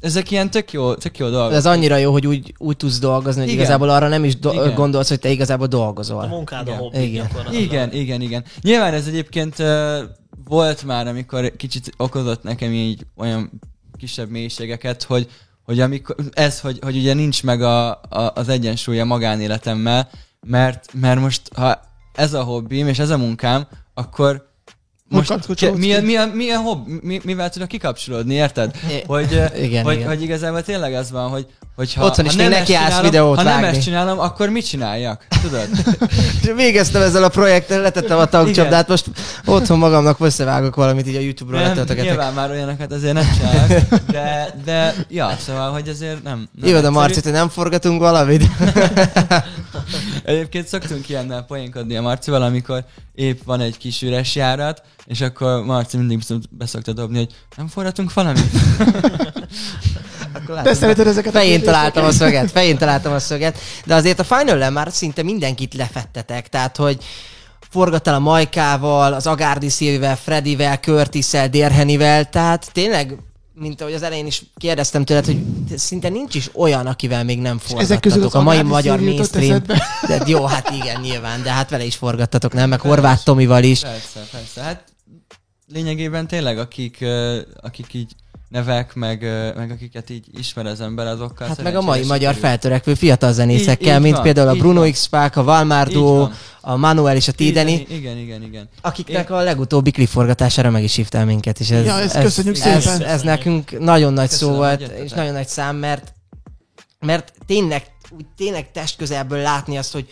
S3: ezek ilyen tök jó, tök jó dolgok.
S1: Ez annyira jó, hogy úgy, úgy tudsz dolgozni, hogy
S3: Igen.
S1: igazából arra nem is do-
S3: Igen.
S1: gondolsz, hogy te igazából
S4: A
S1: dolgozol.
S4: munkád a
S3: Igen.
S4: hobbi
S1: Igen.
S3: Igen, igen, igen. Nyilván ez egyébként uh, volt már, amikor kicsit okozott nekem így olyan kisebb mélységeket, hogy, hogy amikor, ez, hogy, hogy ugye nincs meg a, a, az egyensúly a magánéletemmel, mert, mert most, ha ez a hobbim és ez a munkám, akkor most
S2: kapcsolódsz
S3: milyen, milyen, milyen hobb, mi, mivel tudok kikapcsolódni, érted? Hogy,
S1: Igen,
S3: hogy,
S1: igen.
S3: hogy igazából tényleg az van, hogy, hogy ha,
S1: Otthon is
S3: ha nem
S1: neki
S3: ezt
S1: állsz
S3: csinálom,
S1: videót
S3: ha nem
S1: vágni.
S3: ezt csinálom, akkor mit csináljak? Tudod? *laughs*
S1: Végeztem ezzel a projekttel, letettem a tagcsapdát, most otthon magamnak összevágok valamit, így a YouTube-ról
S3: Nem,
S1: letöltögetek.
S3: nyilván már olyanokat azért nem csinálok, de, de ja, szóval, hogy azért nem. nem
S1: Jó, de. Marci, te nem forgatunk valamit? *laughs*
S3: Egyébként szoktunk ilyennel poénkodni a Marcival, amikor épp van egy kis üres járat, és akkor Marci mindig beszokta dobni, hogy nem forratunk valamit. *laughs*
S1: Akkor
S2: Te
S1: látom,
S2: szereted ezeket a
S1: Fején
S2: kérdéseket?
S1: találtam a szöget, fején találtam a szöget, de azért a final már szinte mindenkit lefettetek, tehát hogy forgattál a Majkával, az Agárdi Szilvivel, Fredivel, Curtissel, Dérhenivel, tehát tényleg, mint ahogy az elején is kérdeztem tőled, hogy szinte nincs is olyan, akivel még nem forgattatok. A mai magyar mainstream. *laughs* De jó, hát igen, nyilván, de hát vele is forgattatok, nem? Meg Horváth Tomival is.
S3: Persze, persze. Hát lényegében tényleg, akik, akik így nevek, meg, meg akiket így ismer az ember, azokkal
S1: Hát meg a mai magyar
S3: sikerül.
S1: feltörekvő fiatal zenészekkel,
S3: Így- így
S1: mint
S3: van,
S1: például a Bruno
S3: van.
S1: X Pák, a Valmár
S3: Így
S1: Duo,
S3: van.
S1: a Manuel és a Tideni,
S3: Igen, igen, igen.
S1: akiknek a legutóbbi klip forgatására meg is hívtál minket. És ez,
S2: Ja, ezt
S1: ez,
S2: köszönjük
S1: ez,
S2: szépen.
S1: Ez nekünk nagyon nagy
S3: Köszönöm,
S1: szó volt, és nagyon nagy szám, mert, mert tényleg, úgy tényleg testközelből látni azt, hogy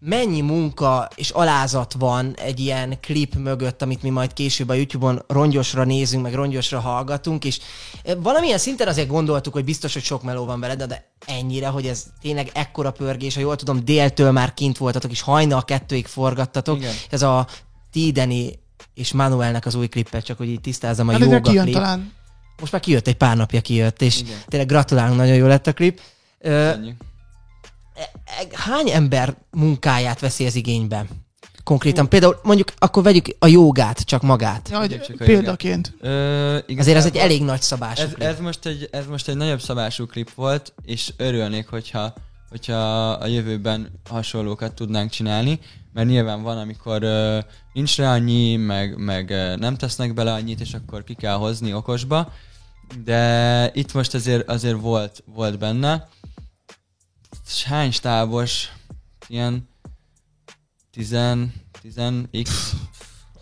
S1: mennyi munka és alázat van egy ilyen klip mögött, amit mi majd később a YouTube-on rongyosra nézünk, meg rongyosra hallgatunk, és eh, valamilyen szinten azért gondoltuk, hogy biztos, hogy sok meló van veled, de ennyire, hogy ez tényleg ekkora pörgés, ha jól tudom, déltől már kint voltatok, és hajnal kettőig forgattatok.
S3: Igen.
S1: Ez a Tideni és Manuelnek az új klippet, csak hogy így tisztázom a
S2: Hát kijön
S1: klip.
S2: talán.
S1: Most már kijött, egy pár napja kijött, és
S3: Igen.
S1: tényleg gratulálunk, nagyon jó lett a klip.
S3: Köszönjük.
S1: Hány ember munkáját veszi ez igénybe? Konkrétan, például mondjuk akkor vegyük a jogát, csak magát.
S2: Ja, hogy
S3: csak
S2: példaként.
S3: Ö,
S1: Azért ez
S3: igazából-
S1: egy elég nagy szabású
S3: ez,
S1: klip.
S3: ez, most egy, ez most egy nagyobb szabású klip volt, és örülnék, hogyha, hogyha a jövőben hasonlókat tudnánk csinálni, mert nyilván van, amikor ö, nincs rá annyi, meg, meg ö, nem tesznek bele annyit, és akkor ki kell hozni okosba, de itt most azért, azért volt, volt benne. Hány stábos? Ilyen 10, 10x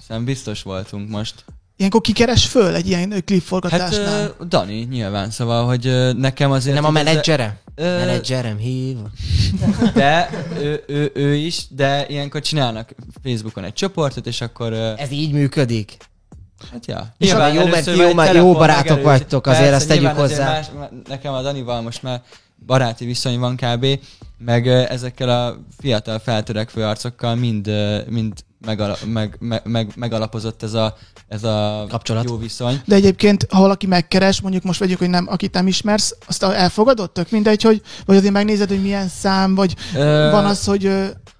S3: Szerintem biztos voltunk most.
S2: Ilyenkor kikeres föl egy ilyen klip
S3: Hát
S2: forgatásnál?
S3: ö, Dani, nyilván, szóval, hogy ö, nekem azért...
S1: Nem a menedzsere?
S3: Ö,
S1: Menedzserem hív.
S3: De ő, ő, ő, is, de ilyenkor csinálnak Facebookon egy csoportot, és akkor...
S1: Ez így működik?
S3: Hát ja.
S1: És
S3: Nyilván
S1: jó, mert jó- jó barátok vagytok, azért
S3: Persze,
S1: ezt tegyük hozzá.
S3: Más, nekem a Danival most már baráti viszony van kb. Meg ezekkel a fiatal feltörekvő arcokkal mind, mind megala, meg, meg, meg, megalapozott ez a, ez a
S1: Kapcsolat.
S3: jó viszony.
S2: De egyébként, ha valaki megkeres, mondjuk most vegyük, hogy nem, akit nem ismersz, azt elfogadod? Tök mindegy, hogy vagy azért megnézed, hogy milyen szám, vagy
S3: Ö,
S2: van az, hogy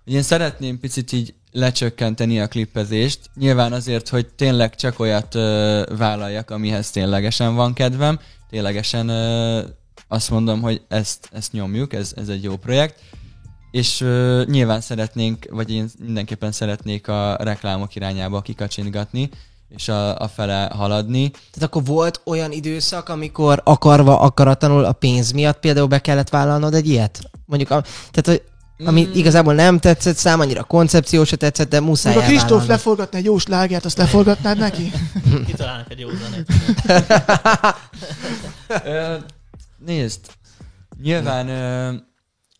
S3: Én szeretném picit így lecsökkenteni a klippezést. Nyilván azért, hogy tényleg csak olyat ö, vállaljak, amihez ténylegesen van kedvem. Ténylegesen ö, azt mondom, hogy ezt, ezt nyomjuk, ez, ez egy jó projekt. És ö, nyilván szeretnénk, vagy én mindenképpen szeretnék a reklámok irányába kikacsintgatni, és a, a fele haladni.
S1: Tehát akkor volt olyan időszak, amikor akarva, akaratlanul a pénz miatt például be kellett vállalnod egy ilyet? Mondjuk, a, tehát, hogy ami
S3: Mm.
S1: igazából nem tetszett szám, annyira koncepció se tetszett, de muszáj
S2: Még a Kristóf leforgatna egy jó slágert, azt leforgatnád neki? *laughs* *laughs*
S4: Kitalálnak egy jó zenét. *laughs*
S3: Nézd, nyilván ö,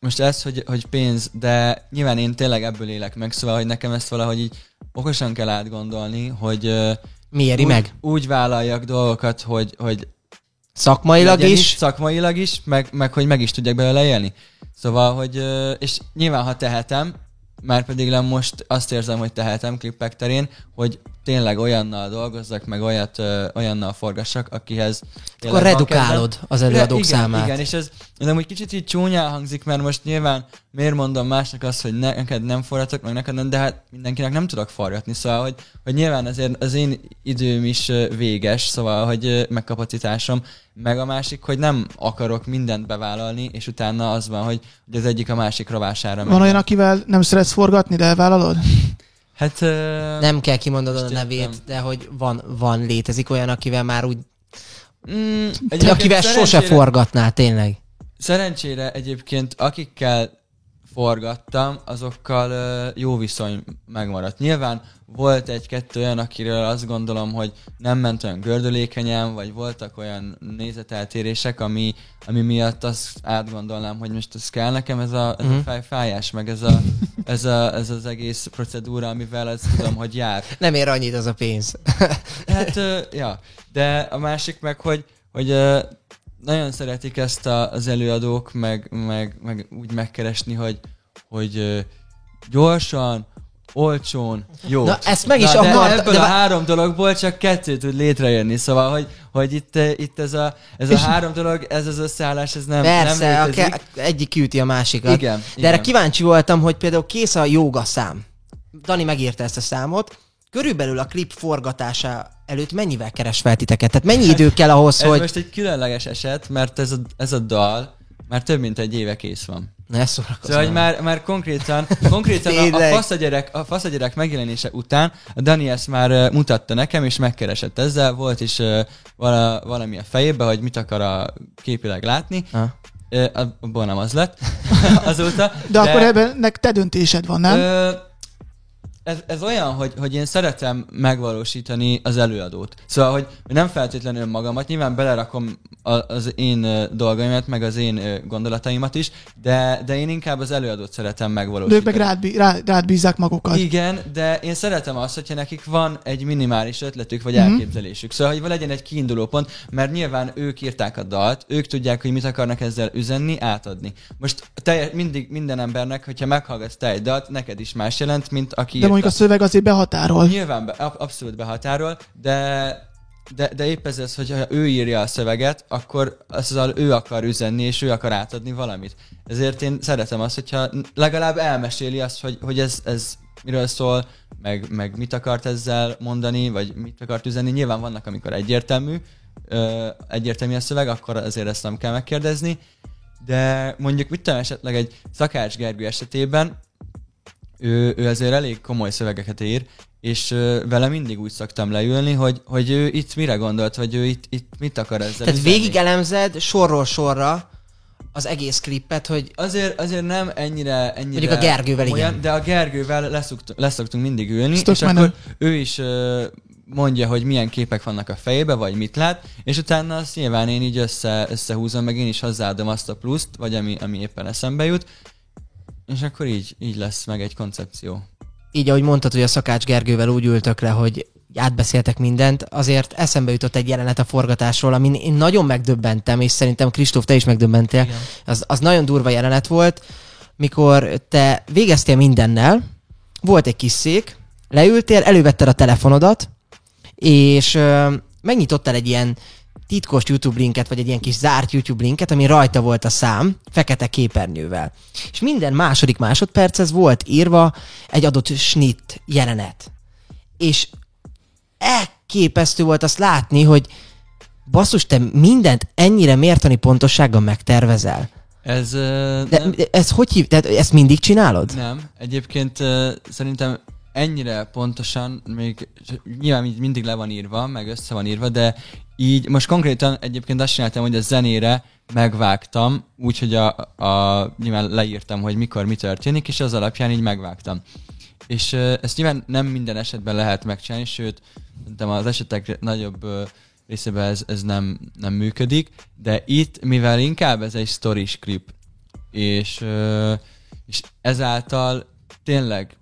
S3: most ez, hogy, hogy pénz, de nyilván én tényleg ebből élek meg, szóval, hogy nekem ezt valahogy így okosan kell átgondolni, hogy ö,
S1: Mi éri
S3: úgy,
S1: meg?
S3: úgy vállaljak dolgokat, hogy, hogy
S1: Szakmailag
S3: legyen
S1: is?
S3: szakmailag is, meg, meg hogy meg is tudjak belőle élni. Szóval, hogy, és nyilván ha tehetem, már pedig nem most azt érzem, hogy tehetem klippek terén, hogy tényleg olyannal dolgozzak, meg olyat, ö, olyannal forgassak, akihez
S1: Akkor
S3: tényleg van
S1: redukálod
S3: kedvem.
S1: az előadók
S3: igen,
S1: számát.
S3: Igen, és ez, ez amúgy kicsit így csúnyán hangzik, mert most nyilván miért mondom másnak azt, hogy ne, neked nem forgatok, meg neked nem, de hát mindenkinek nem tudok forgatni, szóval, hogy, hogy nyilván azért az én időm is véges, szóval, hogy ö, meg kapacitásom, meg a másik, hogy nem akarok mindent bevállalni, és utána az van, hogy, hogy az egyik a másik rovására
S2: Van olyan, akivel nem szeretsz forgatni, de elvállalod?
S3: Hát ö,
S1: Nem kell kimondanod a nevét,
S3: értem.
S1: de hogy van, van, létezik olyan, akivel már úgy,
S3: Mm,
S1: akivel sose forgatnál, tényleg.
S3: Szerencsére egyébként akikkel forgattam, azokkal ö, jó viszony megmaradt. Nyilván volt egy-kettő olyan, akiről azt gondolom, hogy nem ment olyan gördülékenyen, vagy voltak olyan nézeteltérések, ami, ami miatt azt átgondolnám, hogy most ez kell nekem, ez a, ez a
S1: Mhm.
S3: fejfájás, meg ez, a, ez, a, ez az egész procedúra, amivel ezt tudom, hogy jár. *laughs*
S1: Nem ér annyit az a pénz. *laughs*
S3: Hát, ja, de a másik meg, hogy, hogy nagyon szeretik ezt a, az előadók, meg, meg, meg úgy megkeresni, hogy, hogy gyorsan, olcsón, jó.
S1: Na, ezt meg is
S3: de
S1: akart-
S3: ebből
S1: de
S3: a három dologból csak kettő tud létrejönni, szóval, hogy, hogy itt, itt ez, a, ez a három dolog, ez az összeállás, ez nem,
S1: Persze,
S3: nem
S1: a ke- egyik küldi a másikat.
S3: Igen,
S1: De erre
S3: igen.
S1: kíváncsi voltam, hogy például kész a jóga szám. Dani megírta ezt a számot. Körülbelül a klip forgatása előtt mennyivel keres fel titeket? Tehát mennyi idő kell ahhoz,
S3: Ez
S1: hogy...
S3: most egy különleges eset, mert ez a, ez a dal már több mint egy éve kész van.
S1: Ne ezt szórakozom.
S3: Szóval, hogy már, már konkrétan, konkrétan a, a,
S1: Tényleg.
S3: fasz a, gyerek, a fasz a gyerek megjelenése után a Dani ezt már uh, mutatta nekem, és megkeresett ezzel. Volt is uh, vala, valami a fejében, hogy mit akar a képileg látni.
S1: Ha.
S3: Uh, abból nem az lett *laughs* azóta.
S2: De, de akkor ebben te döntésed van, nem?
S3: Ö, ez, ez olyan, hogy, hogy én szeretem megvalósítani az előadót. Szóval, hogy nem feltétlenül magamat, nyilván belerakom az én dolgaimat, meg az én gondolataimat is, de, de én inkább az előadót szeretem
S2: De
S3: megvalósítani.
S2: ők meg rád, bí- rá, rád bízzák magukat.
S3: Igen, de én szeretem azt, hogyha nekik van egy minimális ötletük vagy
S2: Mhm.
S3: elképzelésük. Szóval, hogy legyen egy kiinduló pont, mert nyilván ők írták a dalt, ők tudják, hogy mit akarnak ezzel üzenni, átadni. Most te, mindig minden embernek, hogyha meghallgatsz te egy dalt, neked is más jelent, mint aki
S2: De mondjuk a szöveg azért behatárol.
S3: Nyilván be, ab- abszolút behatárol, de, de, de épp ez az, hogyha ő írja a szöveget, akkor azzal ő akar üzenni, és ő akar átadni valamit. Ezért én szeretem azt, hogyha legalább elmeséli azt, hogy, hogy ez, ez miről szól, meg, meg mit akart ezzel mondani, vagy mit akart üzenni. Nyilván vannak, amikor egyértelmű, ö, egyértelmű a szöveg, akkor azért ezt nem kell megkérdezni. De mondjuk mit tudom, esetleg egy Szakács Gergő esetében ő, ő azért elég komoly szövegeket ír, és vele mindig úgy szoktam leülni, hogy, hogy ő itt mire gondolt, vagy ő itt, itt mit akar ezzel
S1: Tehát
S3: üzenni.
S1: végig elemzed sorról sorra az egész klippet, hogy
S3: Azért, azért nem ennyire, ennyire
S1: Mondjuk a Gergővel igen.
S3: olyan, de a Gergővel leszoktunk, leszoktunk mindig ülni,
S2: Sztok
S3: és akkor ő is mondja, hogy milyen képek vannak a fejébe, vagy mit lát, és utána azt nyilván én így össze, összehúzom, meg én is hozzáadom azt a pluszt, vagy ami, ami éppen eszembe jut, és akkor így, így lesz meg egy koncepció.
S1: így ahogy mondtad, hogy a Szakács Gergővel úgy ültök le, hogy átbeszéltek mindent, azért eszembe jutott egy jelenet a forgatásról, amin én nagyon megdöbbentem, és szerintem Kristóf, te is megdöbbentél.
S4: Igen.
S1: Az, az nagyon durva jelenet volt, mikor te végeztél mindennel, volt egy kis szék, leültél, elővetted a telefonodat, és ö, megnyitottál egy ilyen titkos YouTube linket, vagy egy ilyen kis zárt YouTube linket, ami rajta volt a szám, fekete képernyővel. És minden második másodperchez volt írva egy adott snit jelenet. És elképesztő volt azt látni, hogy basszus, te mindent ennyire mértani pontossággal megtervezel.
S3: Ez ö,
S1: De
S3: nem,
S1: ez hogy hív? Tehát ezt mindig csinálod?
S3: nem. Egyébként ö, szerintem ennyire pontosan, még nyilván mindig le van írva, meg össze van írva, de így most konkrétan egyébként azt csináltam, hogy a zenére megvágtam, úgyhogy a, a, nyilván leírtam, hogy mikor mi történik, és az alapján így megvágtam. És ezt nyilván nem minden esetben lehet megcsinálni, sőt, szerintem az esetek nagyobb részében ez, ez nem, nem működik, de itt, mivel inkább ez egy story klip, és, és ezáltal tényleg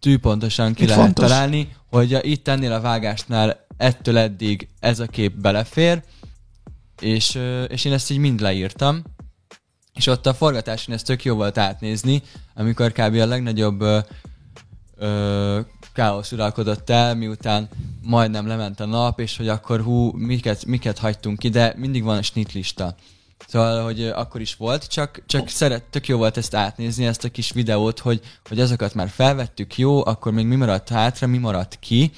S3: tűpontosan ki
S2: Itt
S3: lehet
S2: fontos.
S3: találni, hogy a, itt ennél a vágásnál ettől eddig ez a kép belefér, és, és én ezt így mind leírtam, és ott a forgatáson ez tök jó volt átnézni, amikor kb. a legnagyobb ö, ö, káosz uralkodott el, miután majdnem lement a nap, és hogy akkor hú, miket, miket hagytunk ki, de mindig van a snitlista. Szóval, hogy akkor is volt, csak, csak szeret, tök jó volt ezt átnézni, ezt a kis videót, hogy, hogy azokat már felvettük, jó, akkor még mi maradt hátra, mi maradt ki,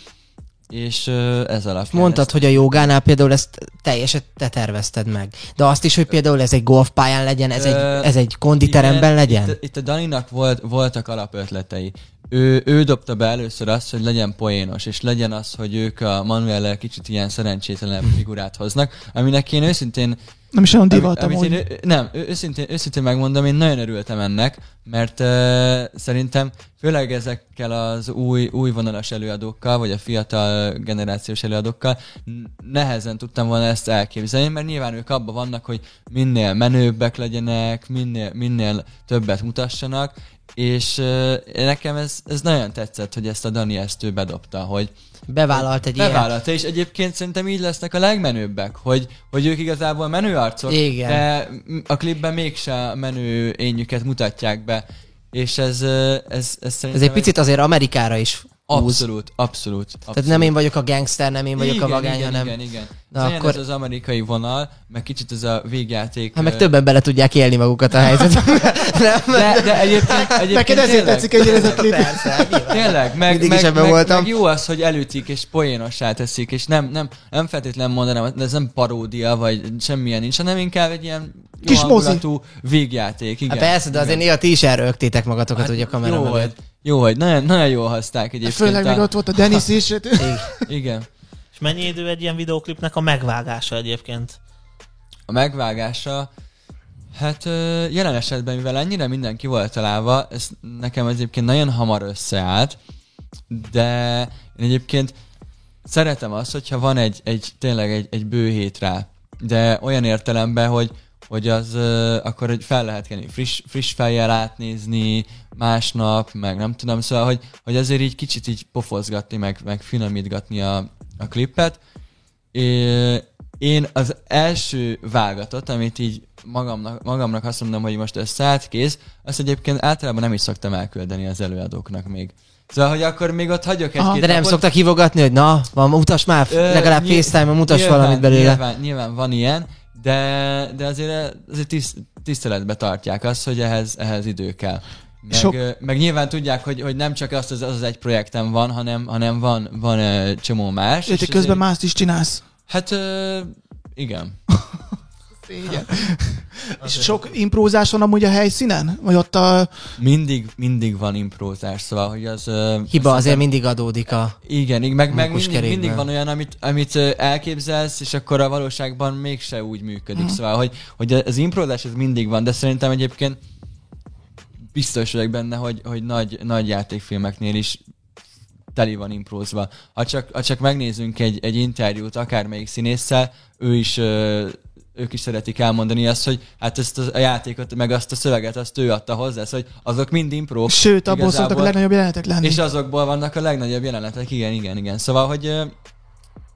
S3: és ez alapján...
S1: Mondtad,
S3: ezt-
S1: hogy a jogánál például ezt teljesen te tervezted meg. De azt is, hogy például ez egy golfpályán legyen, ez egy,
S3: Ö,
S1: ez egy konditeremben
S3: Igen,
S1: legyen?
S3: Itt, itt a Daninak volt, voltak alapötletei. Ő, ő dobta be először azt, hogy legyen poénos, és legyen az, hogy ők a Manuel kicsit ilyen szerencsétlen *laughs* figurát hoznak, aminek én őszintén
S2: Nem is olyan divat
S3: amit
S2: amúgy.
S3: én, nem, őszintén, őszintén megmondom, én nagyon örültem ennek, mert uh, szerintem főleg ezekkel az új, új vonalas előadókkal, vagy a fiatal generációs előadókkal nehezen tudtam volna ezt elképzelni, mert nyilván ők abban vannak, hogy minél menőbbek legyenek, minél, minél többet mutassanak, és uh, nekem ez, ez nagyon tetszett, hogy ezt a Dani ezt ő bedobta, hogy,
S1: Bevállalt egy ilyen...
S3: Bevállalta, és egyébként szerintem így lesznek a legmenőbbek, hogy, hogy ők igazából menő arcok,
S1: Igen.
S3: de a klipben mégse menő ényüket mutatják be, és ez, ez, ez szerintem...
S1: Ez egy picit azért Amerikára is.
S3: Abszolút, abszolút, abszolút.
S1: Tehát nem én vagyok a gangster, nem én vagyok
S3: igen,
S1: a vagány,
S3: igen,
S1: hanem...
S3: Igen, igen.
S1: Na akkor-
S3: ez az amerikai vonal, meg kicsit ez a végjáték.
S1: Hát meg többen bele tudják élni magukat a helyzetbe. *laughs* nem?
S3: De, de egyébként, egyébként
S2: Neked ezért tetszik egy ez a klip.
S1: Persze, nyilván.
S3: Tényleg, meg,
S1: Mindig
S3: meg,
S1: is ebben
S3: meg,
S1: voltam.
S3: meg, jó az, hogy előtik és poénossá teszik, és nem, nem, nem feltétlenül mondanám, de ez nem paródia, vagy semmilyen nincs, hanem inkább egy ilyen
S2: Kis mozi.
S3: végjáték. Igen,
S1: Hát persze, de azért
S3: igen.
S1: néha ti is elrögtétek magatokat, hát, ugye a kamera
S3: jó, hogy, jó, hogy nagyon, nagyon jól hozták egyébként.
S2: Főleg még
S3: a,
S2: ott volt a Dennis is. *laughs*
S3: Igen.
S4: És mennyi idő egy ilyen videoklipnek a megvágása egyébként?
S3: A megvágása, hát jelen esetben, mivel ennyire mindenki volt találva, ez nekem egyébként nagyon hamar összeállt, de én egyébként szeretem azt, hogyha van egy, egy tényleg egy, egy bő hét rá, de olyan értelemben, hogy hogy az ö, akkor hogy fel lehet kenni, friss, friss fejjel átnézni másnap, meg nem tudom, szóval, hogy, hogy azért így kicsit így pofozgatni, meg, meg finomítgatni a, a klippet. É, én az első vágatot, amit így magamnak, magamnak azt mondom, hogy most összeállt, kész, azt egyébként általában nem is szoktam elküldeni az előadóknak még. Szóval, hogy akkor még ott hagyok
S2: Aha.
S3: egy-két
S1: De nem
S3: napot.
S1: szoktak hívogatni, hogy na, van, mutas már,
S3: Ö,
S1: legalább
S3: nyilv-
S1: FaceTime-on mutas
S3: nyilván,
S1: valamit belőle.
S3: Nyilván, nyilván van ilyen, de, de azért, azért tiszt, tiszteletbe tartják azt, hogy ehhez, ehhez idő kell. Meg,
S2: Sok-
S3: meg nyilván tudják, hogy, hogy nem csak azt az, az, egy projektem van, hanem, hanem van, van ö, csomó más.
S2: Te közben
S3: azért-
S2: mást is csinálsz.
S3: Hát igen. *laughs*
S2: Szégyen. *laughs* És sok imprózás van amúgy a helyszínen? Vagy ott a...
S3: Mindig, mindig van imprózás, szóval, hogy az...
S1: Hiba azért mindig adódik a...
S3: Igen, igen, meg, meg mindig,
S1: kerékben.
S3: mindig van olyan, amit, amit elképzelsz, és akkor a valóságban mégse úgy működik. Szóval, hogy, hogy az imprózás ez mindig van, de szerintem egyébként biztos vagyok benne, hogy, hogy nagy, nagy játékfilmeknél is teli van imprózva. Ha csak, ha csak megnézzünk egy, egy interjút akármelyik színésszel, ő is ö, ők is szeretik elmondani azt, hogy hát ezt a játékot, meg azt a szöveget, azt ő adta hozzá, szóval, hogy azok mind impró.
S2: Sőt, abból
S3: Igazából-
S2: szoktak a legnagyobb jelenetek lenni.
S3: és azokból vannak a legnagyobb jelenetek, igen, igen, igen. Szóval, hogy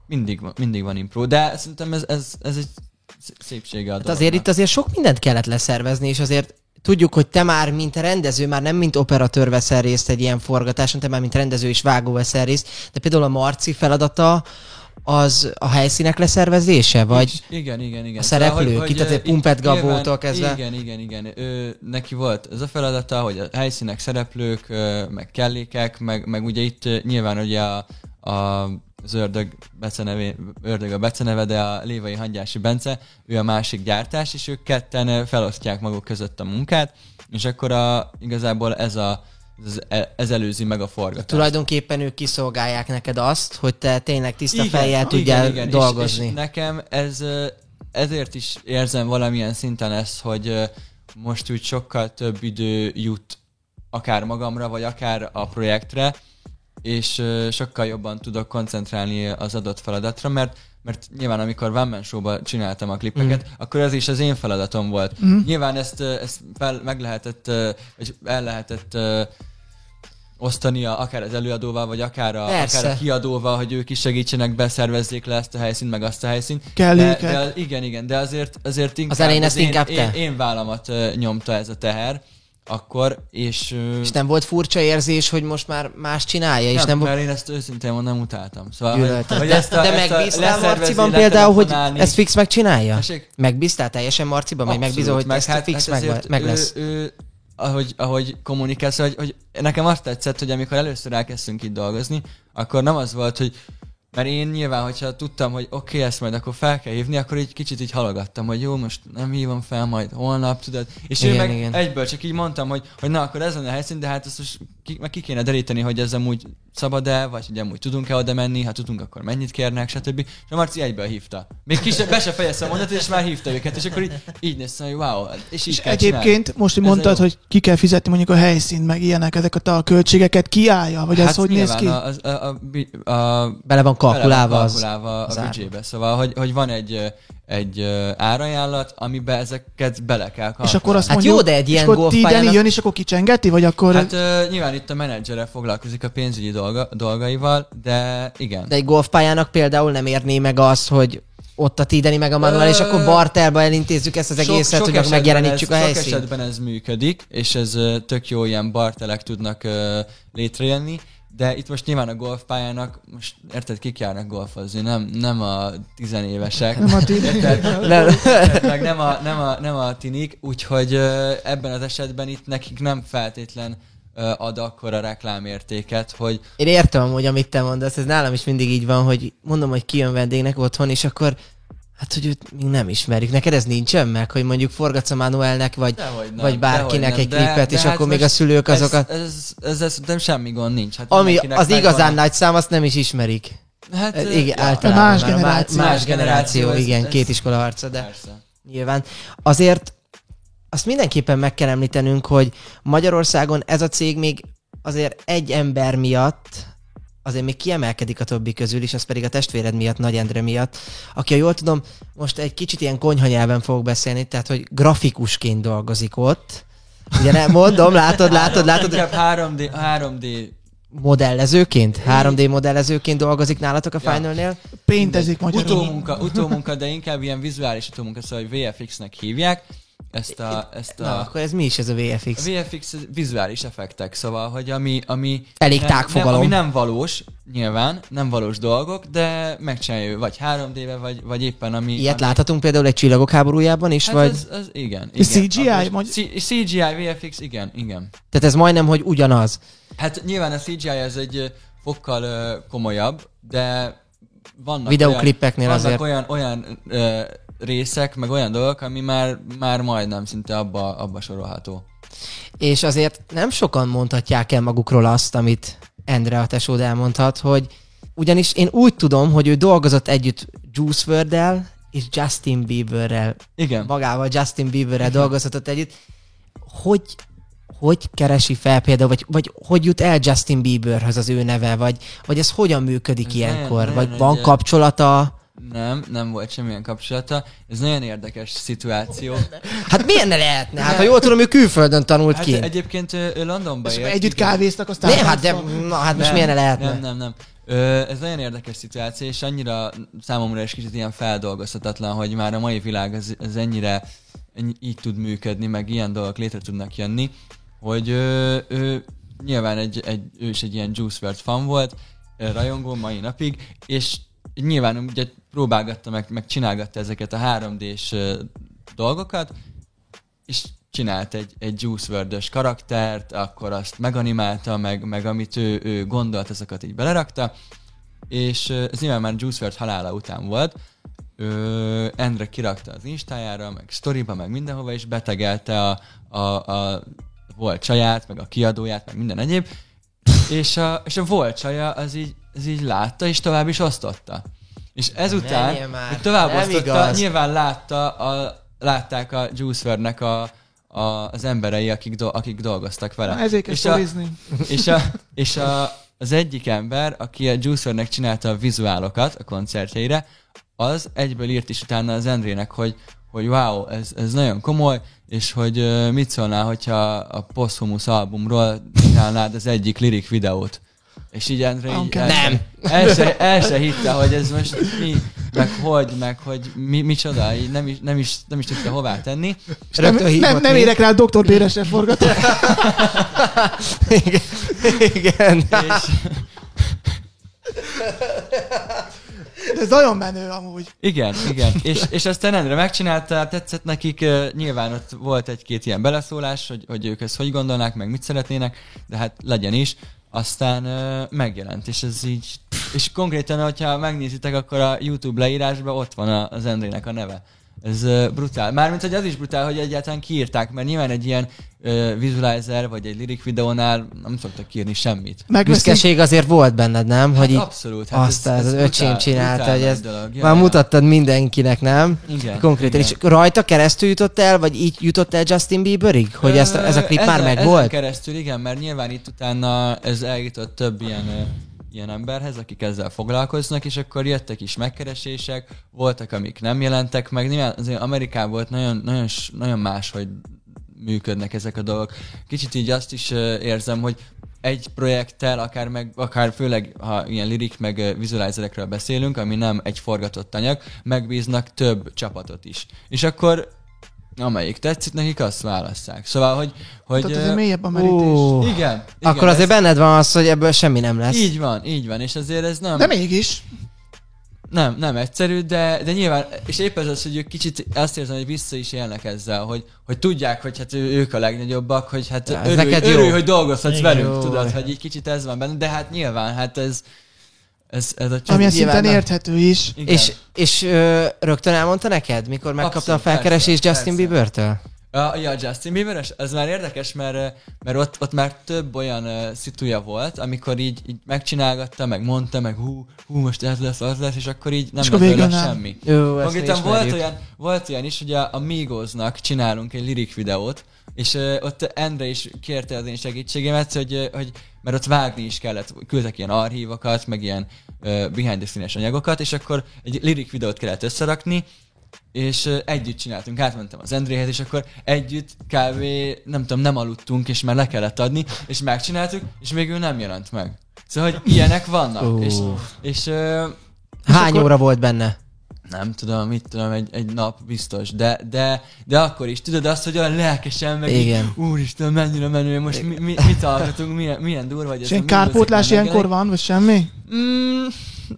S3: mindig, van- mindig van impro, de szerintem ez, ez, ez egy sz- szépsége a
S1: Hát
S3: dolognak.
S1: azért itt azért sok mindent kellett leszervezni, és azért tudjuk, hogy te már, mint rendező, már nem mint operatőr veszel részt egy ilyen forgatáson, te már mint rendező és vágó veszel részt, de például a Marci feladata az a helyszínek leszervezése, vagy
S3: Igen, igen, igen.
S1: a szereplők,
S3: Szóval,
S1: itt azért
S3: ö,
S1: Pumpet Gabótól kezdve.
S3: Igen, igen, igen. Ő, neki volt ez a feladata, hogy a helyszínek, szereplők, meg kellékek, meg, meg ugye itt nyilván ugye a, a az ördög, becenevé, ördög a beceneve, de a Lévai Hangyási Bence, ő a másik gyártás, és ők ketten felosztják maguk között a munkát, és akkor a, igazából ez a ez, ez előzi meg a forgatást.
S1: tulajdonképpen ők kiszolgálják neked azt, hogy te tényleg tiszta
S3: Igen,
S1: fejjel
S3: igen,
S1: tudjál
S3: igen, és-
S1: dolgozni.
S3: És, nekem ez ezért is érzem valamilyen szinten ezt, hogy most úgy sokkal több idő jut akár magamra, vagy akár a projektre, és sokkal jobban tudok koncentrálni az adott feladatra, mert mert nyilván amikor One Man Show-ba csináltam a klippeket, mm. akkor ez is az én feladatom volt. Mm. Nyilván ezt, ezt fel, meg lehetett, vagy el lehetett osztania akár az előadóval, vagy akár a,
S1: Persze.
S3: akár a kiadóval, hogy ők is segítsenek, beszervezzék le ezt a helyszínt, meg azt a helyszínt.
S2: Kellékek.
S3: De, de, igen, igen, de azért, azért inkább
S1: elején ezt
S3: én,
S1: inkább
S3: én,
S1: te.
S3: én vállamat ö, nyomta ez a teher, akkor, és...
S1: És nem volt furcsa érzés, hogy most már más csinálja, és
S3: nem,
S1: nem,
S3: mert én ezt őszintén mondom, utáltam. Szóval,
S1: gyűlölted.
S3: hogy
S1: De,
S3: ezt a-
S1: de
S3: ezt a
S1: megbíztál Marciban például, hogy ezt fix megcsinálja?
S3: Tessék?
S1: Megbíztál teljesen Marciban, vagy megbízol, hogy
S3: meg
S1: ezt
S3: hát-
S1: fix
S3: hát
S1: meg, meg lesz?
S3: Ő, ő, ahogy, ahogy kommunikálsz, hogy, hogy nekem azt tetszett, hogy amikor először elkezdtünk itt dolgozni, akkor nem az volt, hogy mert én nyilván, hogyha tudtam, hogy oké, okay, ezt majd akkor fel kell hívni, akkor így kicsit így halogattam, hogy jó, most nem hívom fel, majd holnap, tudod. És
S1: Igen,
S3: én meg
S1: igen.
S3: egyből csak így mondtam, hogy, hogy na, akkor ez lenne a helyszín, de hát ezt most ki, meg ki kéne deríteni, hogy ez amúgy szabad-e, vagy hogy amúgy tudunk-e oda menni, ha tudunk, akkor mennyit kérnek, stb. És a Marci egyből hívta. Még kis, be se fejezte a mondatot, és már hívta őket, és akkor így, így néztem, hogy wow, és így
S2: És egyébként
S3: csinálni.
S2: most, hogy mondtad, hogy ki kell fizetni mondjuk a helyszínt, meg ilyenek, ezeket a költségeket kiállja, vagy ez hogy néz ki?
S3: A, a, a, a, a,
S1: Bele van kalkulálva az.
S3: kalkulálva
S1: az
S3: a büdzsébe. Szóval, hogy, hogy van egy, egy árajánlat, amiben ezeket bele kell kalkulálni.
S2: És akkor azt
S1: Hát
S2: mondjuk,
S1: jó, de egy
S2: és
S1: ilyen
S2: akkor ti
S1: golfpályának-
S2: Dani jön, és akkor kicsengeti, vagy akkor...
S3: Hát ö, nyilván itt a menedzsere foglalkozik a pénzügyi dolga, dolgaival, de igen.
S1: De egy golfpályának például nem érné meg az, hogy ott a Tideni meg a Manuel, és akkor Bartelba elintézzük ezt az egészet, hogy akkor
S3: esetben
S1: megjelenítsük
S3: ez,
S1: a
S3: Sok
S1: helyszínt.
S3: esetben ez működik, és ez tök jó, ilyen bartelek tudnak ö, létrejönni, de itt most nyilván a golfpályának, most érted, kik járnak golfozni, nem, nem a tizenévesek.
S2: Nem a ti-
S3: Érted? *laughs*
S1: Nem. *laughs*
S3: meg nem a, nem, a, nem a tinik, úgyhogy ebben az esetben itt nekik nem feltétlen ad akkora reklámértéket, hogy
S1: Én értem hogy amit te mondasz, ez nálam is mindig így van, hogy mondom, hogy kijön vendégnek otthon, és akkor hát, hogy őt még nem ismerjük. Neked ez nincsen meg, hogy mondjuk forgatsz a Manuelnek, vagy,
S3: dehogy nem,
S1: vagy bárkinek
S3: nem,
S1: egy klipet, és
S3: hát
S1: akkor még a szülők azokat...
S3: Ez, ez, ez, ez, nem semmi gond nincs. Hát
S1: Ami az igazán
S3: a-
S1: nagy szám, azt nem is ismerik.
S3: Hát,
S1: Ez
S3: ö,
S1: igen,
S3: ja,
S1: általában.
S2: Más
S1: már
S2: generáció.
S1: Más, generáció,
S3: ez-
S1: igen,
S3: ez-
S1: két iskola harca, de
S3: Persze.
S1: nyilván. Azért azt mindenképpen meg kell említenünk, hogy Magyarországon ez a cég még azért egy ember miatt azért még kiemelkedik a többi közül is, az pedig a testvéred miatt, Nagy Endre miatt, aki, ha jól tudom, most egy kicsit ilyen konyha nyelven fogok beszélni, tehát, hogy grafikusként dolgozik ott. Ugye nem mondom, látod, látod, látod,
S3: Inkább 3D, 3D
S1: modellezőként, 3D modellezőként dolgozik nálatok a
S3: Ja.
S1: Finalnél.
S2: Péntezik magyarul.
S3: utómunka, utómunka, de inkább ilyen vizuális utómunka, szóval hogy VFX-nek hívják. Ezt a, ezt
S1: Na,
S3: a,
S1: akkor ez mi is ez a
S3: a
S1: VFX?
S3: VFX vizuális effektek, szóval, hogy ami, ami
S1: Elég
S3: nem,
S1: tág
S3: nem,
S1: fogalom.
S3: ami nem valós, nyilván, nem valós dolgok, de megcsinálja vagy 3D-be, vagy, vagy éppen ami...
S1: Ilyet
S3: ami,
S1: láthatunk például egy csillagok háborújában is,
S3: Hát
S1: vagy?
S3: ez, ez, igen. Igen.
S2: CGI?
S3: Akkor-
S2: Mondj-
S3: C- CGI, VFX, igen, igen.
S1: Tehát ez majdnem, hogy ugyanaz.
S3: Hát nyilván a CGI ez egy fokkal komolyabb, de vannak
S1: Videoklippeknél
S3: olyan,
S1: azért.
S3: vannak olyan, olyan ö, részek, meg olyan dolgok, ami már, már majdnem szinte abba, abba sorolható.
S1: És azért nem sokan mondhatják el magukról azt, amit Endre a tesód elmondhat, hogy ugyanis én úgy tudom, hogy ő dolgozott együtt Juice WRLD-el és Justin Bieberrel,
S3: Igen.
S1: magával Justin Bieberrel dolgozhatott együtt. Hogy, hogy keresi fel például, vagy, vagy hogy jut el Justin Bieberhez az ő neve, vagy, vagy ez hogyan működik
S3: Ez
S1: ilyenkor?
S3: nagyon-
S1: vagy
S3: nagyon
S1: van
S3: egy-
S1: kapcsolata?
S3: Nem, nem volt semmilyen kapcsolata. Ez nagyon érdekes szituáció.
S1: Hát miért ne lehetne? Hát ha jól tudom, ő külföldön tanult
S3: Hát
S1: ki.
S3: egyébként ő, ő Londonba
S2: És együtt
S3: igen.
S2: kávéztak, aztán...
S1: Ne, hát de, na, hát most miért ne lehetne?
S3: Nem, nem, nem. Ö, ez nagyon érdekes szituáció, és annyira számomra is kicsit ilyen feldolgozhatatlan, hogy már a mai világ az, az ennyire ennyi, így tud működni, meg ilyen dolgok létre tudnak jönni, hogy ö, ő nyilván egy, egy, ő is egy ilyen Juice WRLD fan volt, ö, rajongó mai napig, és nyilván ugye próbálgatta, meg, meg csinálgatta ezeket a 3D-s ö, dolgokat, és csinált egy, egy Juice wrld karaktert, akkor azt meganimálta, meg, meg amit ő, ő gondolt, azokat így belerakta, és ez nyilván már Juice WRLD halála után volt, ö, Endre kirakta az Instájára, meg sztoriba, meg mindenhova, és betegelte a, a, a volt csaját, meg a kiadóját, meg minden egyéb, és a, és a volt csaja az így, az így látta, és tovább is osztotta. És ezután,
S1: már,
S3: hogy tovább
S1: nem
S3: osztotta,
S1: igaz.
S3: nyilván látta a, látták a Juice WRLD-nek a, a, az emberei, akik, do, akik dolgoztak vele.
S2: Na, ezért
S3: és a, és, a, és a, az egyik ember, aki a Juice WRLD-nek csinálta a vizuálokat a koncertjeire, az egyből írt is utána az Endrének, hogy, hogy wow, ez, ez nagyon komoly, és hogy uh, mit szólnál, hogyha a Posthumous albumról csinálnád az egyik lirik videót. És így Endre így el, se-
S1: Nem.
S3: El se, el se hitte, hogy ez most mi, meg hogy, meg hogy mi, micsoda, így nem is, nem, is, nem is tudta hová tenni.
S2: Nem, nem, nem érek rá a doktor Béresre forgatót.
S1: Igen. Igen.
S3: És,
S2: Ez nagyon menő amúgy.
S3: Igen, igen. És, és aztán Endre megcsinálta, tetszett nekik, nyilván ott volt egy-két ilyen beleszólás, hogy, hogy ők ezt hogy gondolnák, meg mit szeretnének, de hát legyen is. Aztán uh, megjelent, és ez így... És konkrétan, hogyha megnézitek, akkor a YouTube leírásban ott van az Endrének a neve. Ez uh, brutál. Mármint, hogy az is brutál, hogy egyáltalán kiírták, mert nyilván egy ilyen uh, visualizer, vagy egy lyric videónál nem szoktak kiírni semmit.
S2: Megveszik.
S1: Büszkeség azért volt benned, nem?
S3: Hát
S1: hogy így
S3: abszolút.
S1: azt az öcsém
S3: brutál-
S1: csinálta,
S3: brutál
S1: hogy
S3: nagy
S1: ez
S3: dolog. Ja,
S1: már
S3: ja.
S1: mutattad mindenkinek, nem?
S3: Igen.
S1: Konkrétan.
S3: igen.
S1: És rajta keresztül jutott el, vagy így jutott el Justin Bieberig? Hogy ezt, ez a klip
S3: Ö,
S1: már
S3: ezen-
S1: meg
S3: ezen
S1: volt?
S3: keresztül, igen, mert nyilván itt utána ez eljutott több ilyen, ilyen emberhez, akik ezzel foglalkoznak, és akkor jöttek is megkeresések, voltak, amik nem jelentek meg. Nyilván azért Amerikában volt nagyon, nagyon, nagyon más, hogy működnek ezek a dolgok. Kicsit így azt is érzem, hogy egy projekttel, akár, meg, akár főleg, ha ilyen lirik meg vizualizerekről beszélünk, ami nem egy forgatott anyag, megbíznak több csapatot is. És akkor amelyik tetszik nekik, azt válasszák. Szóval, hogy... hogy
S2: Tehát azért mélyebb a merítés.
S1: Ó,
S3: igen, igen.
S1: Akkor azért
S3: ez,
S1: benned van az, hogy ebből semmi nem lesz.
S3: Így van, így van, és azért ez nem,
S2: De mégis.
S3: nem, nem egyszerű, de, de nyilván, és épp ez az, hogy ők kicsit azt érzem, hogy vissza is élnek ezzel, hogy, hogy tudják, hogy hát ők a legnagyobbak, hogy hát
S1: Ja,
S3: örülj,
S1: neked jó.
S3: örülj, hogy dolgozhatsz
S4: Igen.
S3: velünk,
S1: Jó.
S3: tudod, hogy így kicsit ez van benne, de hát nyilván, hát ez, ez, ez a
S1: nyilván
S2: szinten
S1: nem.
S2: érthető is.
S3: Igen.
S1: És, és ö, rögtön elmondta neked, mikor megkapta
S3: Abszolút,
S1: a felkeresést
S3: persze,
S1: Justin
S3: persze.
S1: Biebertől?
S3: A, ja, Justin Bieberes, ez már érdekes, mert, mert ott, ott már több olyan uh, szituja volt, amikor így, így megcsinálgatta, meg mondta, meg hú, hú, most ez lesz, az lesz, és akkor így nem lett semmi.
S1: Jó, mi
S3: volt olyan, volt olyan is, hogy a, a Migosnak csinálunk egy lirik videót, és uh, ott Endre is kérte az én segítségemet, hogy, uh, hogy mert ott vágni is kellett, küldtek ilyen archívokat, meg ilyen uh, behind the scenes anyagokat, és akkor egy lirik videót kellett összerakni, és ö, együtt csináltunk, átmentem az Endréhez, és akkor együtt kb. nem tudom, nem aludtunk, és már le kellett adni, és megcsináltuk, és végül nem jelent meg. Szóval, hogy ilyenek vannak,
S1: Ó.
S3: és, és ö,
S1: Hány
S2: akkor-
S1: óra volt benne?
S3: Nem tudom, mit tudom, egy, egy nap biztos, de, de, de akkor is, tudod azt, hogy olyan lelkesen, meg
S1: Igen.
S3: így, úristen, mennyire menő, most mi, mi, mit alkotunk, milyen, milyen durva, hogy Migos
S2: kárpótlás ilyenkor van, vagy semmi?
S3: Mm,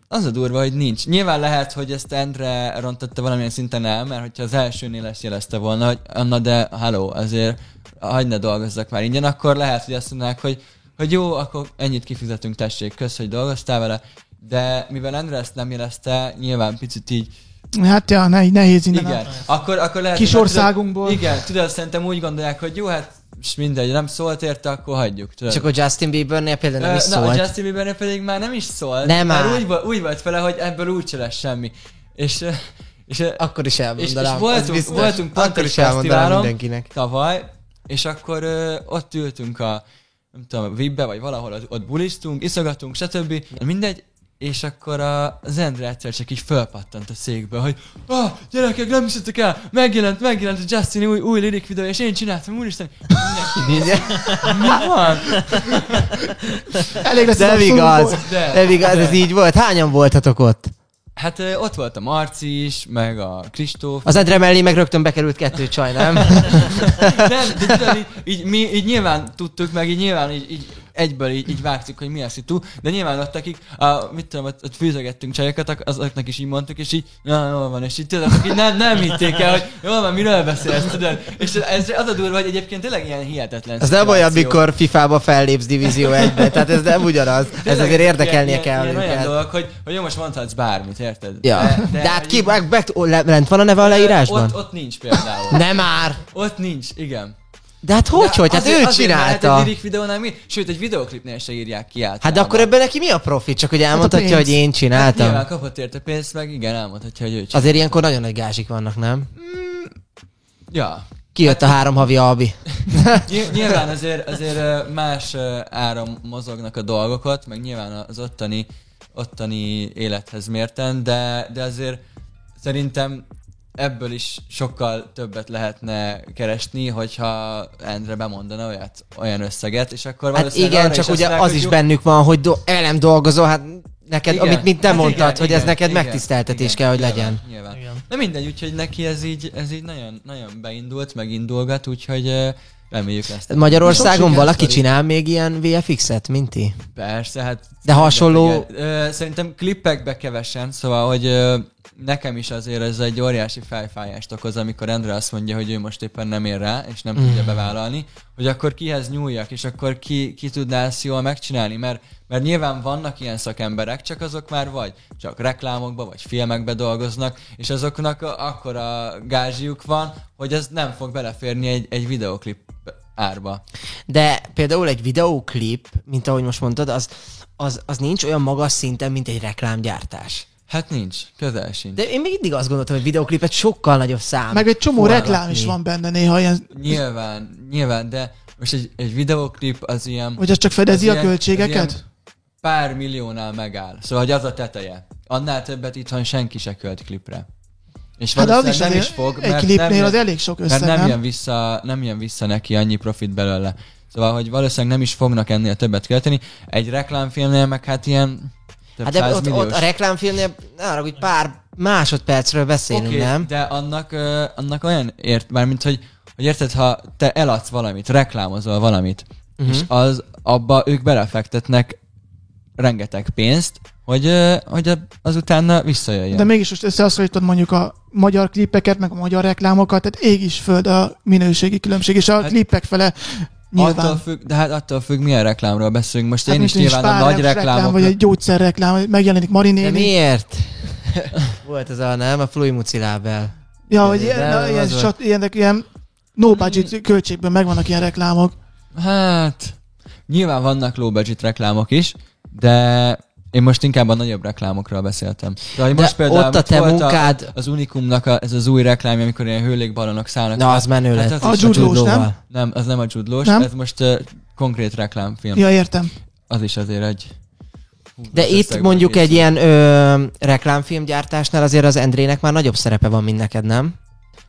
S3: az a durva, hogy nincs. Nyilván lehet, hogy ezt Endre rontotta valamilyen szinten el, mert hogyha az elsőnél ezt jelezte volna, hogy Anna, de halló, azért hagyd ne dolgozzak már ingyen, akkor lehet, hogy azt mondanák, hogy, hogy jó, akkor ennyit kifizetünk, tessék, kösz, hogy dolgoztál vele, de mivel Endre ezt nem jelezte, nyilván picit így,
S2: Hát ja, ne, nehéz innen.
S3: igen, akkor, akkor lehet,
S2: Kis országunkból.
S3: Igen, tudod, szerintem úgy gondolják, hogy jó, hát és mindegy, nem szólt érte, akkor hagyjuk. Tudod.
S1: És akkor Justin Biebernél például nem is
S3: Ö, Na, a
S1: szólt.
S3: Justin Biebernél pedig már nem is szólt.
S1: Nem már.
S3: úgy, úgy volt vele, hogy ebből úgy lesz semmi. És, ö, és, ö,
S1: Akkor is
S3: és,
S1: elmondanám.
S3: és
S1: az
S3: voltunk,
S1: biztos.
S3: voltunk pont
S1: Akkor is elmondanám mindenkinek.
S3: tavaly, és akkor ö, ott ültünk a, nem tudom, a VIP-be, vagy valahol ott, ott buliztunk, iszogatunk, stb. Mindegy, és akkor a, az Endre egyszer csak így fölpattant a székbe, hogy ah, gyerekek, nem hiszétek el, megjelent, megjelent a Justin új, új lirik videó, és én csináltam, úristen, mindenki, mi van?
S2: Elég lesz
S1: Nem igaz.
S3: De,
S1: Nem igaz,
S3: de.
S1: ez így volt. Hányan voltatok ott?
S3: Hát ott volt a Marci is, meg a Kristóf.
S1: Az Endre mellé meg rögtön bekerült kettő csaj, nem?
S3: Nem, de tudod, így, így, mi így nyilván tudtuk, meg így nyilván így, így egyből így, így vágtuk, hogy mi a szitu, de nyilván ott, akik, a, mit tudom, ott, ott fűzögettünk csajokat, ak- azoknak is így mondtuk, és így, na, jól van, és így tudod, így nem, nem hitték el, hogy jól van, miről beszélsz, tudod, és ez az a durva, hogy egyébként tényleg ilyen hihetetlen
S1: Ez nem olyan, mikor FIFA-ba fellépsz Divízió 1-be, tehát ez nem ugyanaz. Ez azért érdekelnie kell
S3: ilyen, olyan dolog, hogy, hogy jó, most mondhatsz bármit, érted?
S1: Ja. De hát
S3: hogy
S1: ki,
S3: így-
S1: meg, meg, lent van a neve a leírásban?
S3: Ott, ott nincs például.
S1: Nem már!
S3: Ott nincs, igen.
S1: De hát hogy,
S3: De
S1: hogy? Hát
S3: azért-
S1: ő
S3: azért, mert Hát
S1: csinálta.
S3: egy lirik videónál mi? Sőt, egy videoklipnél se írják ki át.
S1: Hát de akkor ebben neki mi a profit? Csak hogy elmondhatja,
S2: pénz.
S1: hogy én
S3: Hát
S1: csináltam.
S3: nyilván kapott érte pénzt, meg igen, elmondhatja, hogy ő csinálta.
S1: Azért ilyenkor nagyon nagy gázsik vannak, nem?
S3: Ja.
S1: Kijött a három havi albi. *laughs*
S3: Ny- nyilván azért, azért más áram mozognak a dolgokat, meg nyilván az ottani, ottani élethez mérten, de, de azért szerintem ebből is sokkal többet lehetne keresni, hogyha Endre bemondana olyat, olyan összeget, és akkor
S1: Hát
S3: valószínűleg
S1: igen, csak ugye az is bennük van, hogy do- elem dolgozol, hát neked,
S3: Igen.
S1: amit mint te
S3: Hát
S1: mondtad,
S3: igen,
S1: hogy ez
S3: igen,
S1: neked
S3: igen,
S1: megtiszteltetés
S3: igen,
S1: kell, hogy
S3: nyilván,
S1: legyen.
S3: Nyilván.
S4: Igen.
S3: Na mindegy, úgyhogy neki ez így, ez így nagyon, nagyon beindult, meg indulgat, úgyhogy reméljük ezt.
S1: Magyarországon valaki
S2: Feri.
S1: csinál még ilyen VFX-et, mint ti?
S3: Persze, hát...
S1: De hasonló-
S3: Szerintem klippekbe kevesen, szóval, hogy nekem is azért ez egy óriási fejfájást okoz, amikor Endre azt mondja, hogy ő most éppen nem ér rá, és nem
S1: Mm.
S3: tudja bevállalni, hogy akkor kihez nyúljak, és akkor ki, ki tudná ezt jól megcsinálni, mert, mert nyilván vannak ilyen szakemberek, csak azok már vagy csak reklámokba, vagy filmekbe dolgoznak, és azoknak a- akkora gázsiuk van, hogy ez nem fog beleférni egy, egy videoklip árba.
S1: De például egy videóklip, mint ahogy most mondtad, az, az, az nincs olyan magas szinten, mint egy reklámgyártás.
S3: Hát nincs, közel sincs.
S1: De én még mindig azt gondoltam, hogy videóklipet sokkal nagyobb szám.
S2: Meg egy csomó
S1: forgatni.
S2: reklám is van benne néha ilyen,
S3: Nyilván, nyilván, de most egy, egy videoklip az ilyen...
S2: hogy az csak fedezi
S3: az
S2: a
S3: ilyen-
S2: költségeket?
S3: ilyen Pár milliónál megáll. Szóval hogy az a teteje. Annál többet itthon senki se költ klipre. És
S2: Hát az is
S3: nem is fog,
S2: egy
S3: mert
S2: klipnél
S3: nem
S2: az elég sok
S3: mert
S2: összeg,
S3: nem,
S2: nem?
S3: jön vissza, nem jön vissza neki annyi profit belőle. Szóval, hogy valószínűleg nem is fognak ennél többet költeni. Egy reklámfilmnél meg hát ilyen
S1: Hát de ott, ott a reklámfilmnél, arra, hogy pár másodpercről beszélünk,
S3: Oké,
S1: nem?
S3: de annak, ö, annak olyan ért, mármint, hogy, hogy érted, ha te eladsz valamit, reklámozol valamit, uh-huh. és az, abba ők belefektetnek rengeteg pénzt, hogy, ö, hogy azután visszajöjjön.
S2: De mégis most összehasonlítod mondjuk a magyar klipeket, meg a magyar reklámokat, tehát ég is föld a minőségi különbség, és a
S3: hát,
S2: klipek fele nyilván.
S3: Attól függ, de hát attól függ, milyen reklámról beszélünk. Most
S2: hát
S3: én is nyilván a nagy
S2: reklám,
S3: reklámok...
S2: vagy egy gyógyszerreklám, megjelenik
S1: De
S2: Marinéni.
S1: miért? Volt ez a, nem? A Flui Muci lábel.
S2: Ja, hogy
S1: De
S2: ilyen, na, ilyen, sat, ilyenek, ilyen no budget költségből megvannak ilyen reklámok.
S3: Hát, nyilván vannak low budget reklámok is, de én most inkább a nagyobb reklámokról beszéltem. De, hogy
S1: De
S3: most például
S1: ott a te munkád-
S3: az Unikumnak a, ez az új reklámja, amikor ilyen hőlékballonok szállnak.
S1: Na, az menő
S3: Hát
S1: lett.
S3: az
S2: A Jude nem?
S3: Nem, az nem a
S2: Nem?
S3: ez most uh, konkrét reklámfilm.
S2: Ja, értem.
S3: Az is azért egy... Hú,
S1: De itt mondjuk egy ilyen ö, reklámfilmgyártásnál azért az Endrének már nagyobb szerepe van, mint neked, nem?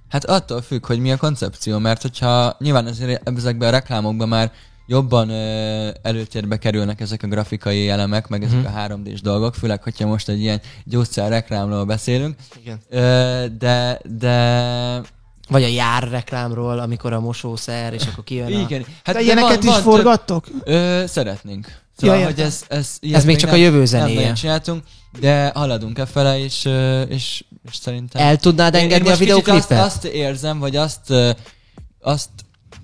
S3: Hát attól függ, hogy mi a koncepció, mert hogyha nyilván azért ezekben a reklámokban már jobban ö, előtérbe kerülnek ezek a grafikai elemek, meg ezek
S1: Mhm.
S3: a 3D-s dolgok, főleg, hogyha most egy ilyen gyógyszer reklámról beszélünk,
S1: Igen.
S3: Ö, de, de
S1: Vagy a jár reklámról, amikor a mosószer, és akkor kijön a...
S3: igen.
S2: Hát de ilyeneket is
S3: több-
S2: forgattok?
S3: Ö, szeretnénk. Szóval,
S2: Ja,
S3: hogy ez, ez,
S1: Ez még csak a
S3: nem,
S1: jövő
S3: Nem
S1: zenéje.
S3: nagyon csináltunk, de haladunk e fele, és, és, és szerintem...
S1: El tudnád
S3: Én- én
S1: engedni a videoklipet?
S3: Azt, azt érzem, vagy azt, azt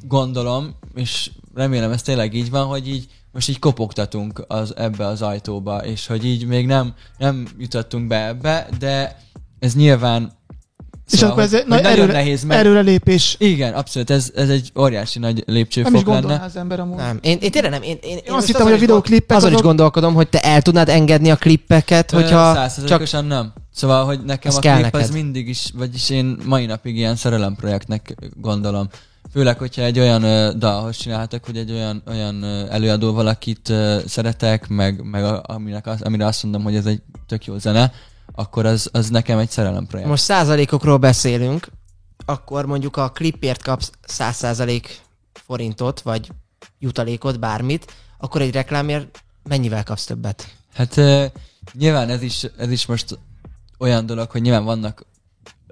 S3: gondolom, és remélem ez tényleg így van, hogy így most így kopogtatunk az, ebbe az ajtóba, és hogy így még nem, nem jutottunk be ebbe, de ez nyilván
S2: És
S3: szóval,
S2: akkor ez
S3: hogy,
S2: egy
S3: hogy
S2: nagy
S3: nagyon
S2: erőre,
S3: nehéz meg...
S2: előrelépés.
S3: Igen, abszolút, ez, ez egy óriási nagy
S2: Nem is
S3: lépcsőfok lenne.
S2: az ember amúgy.
S1: Nem, én, én tényleg nem. Én, én, én
S2: Én azt hittem, hogy
S1: azon
S2: a
S1: is
S2: videóklippek
S1: Azon is
S2: azok...
S1: gondolkodom, hogy te el tudnád engedni a klippeket, hogyha csak...
S3: Nem. Szóval, hogy nekem a klip
S1: neked.
S3: az mindig is, vagyis én mai napig ilyen szerelemprojektnek gondolom. Főleg, hogyha egy olyan ö, dalhoz csináltak, hogy egy olyan, olyan ö, előadó valakit ö, szeretek, meg, meg a, aminek az, amire azt mondom, hogy ez egy tök jó zene, akkor az, az nekem egy szerelemprojekt.
S1: Most százalékokról beszélünk, akkor mondjuk a klipért kapsz 100 százalék forintot, vagy jutalékot, bármit, akkor egy reklámért mennyivel kapsz többet?
S3: Hát uh, nyilván ez is, ez is most olyan dolog, hogy nyilván vannak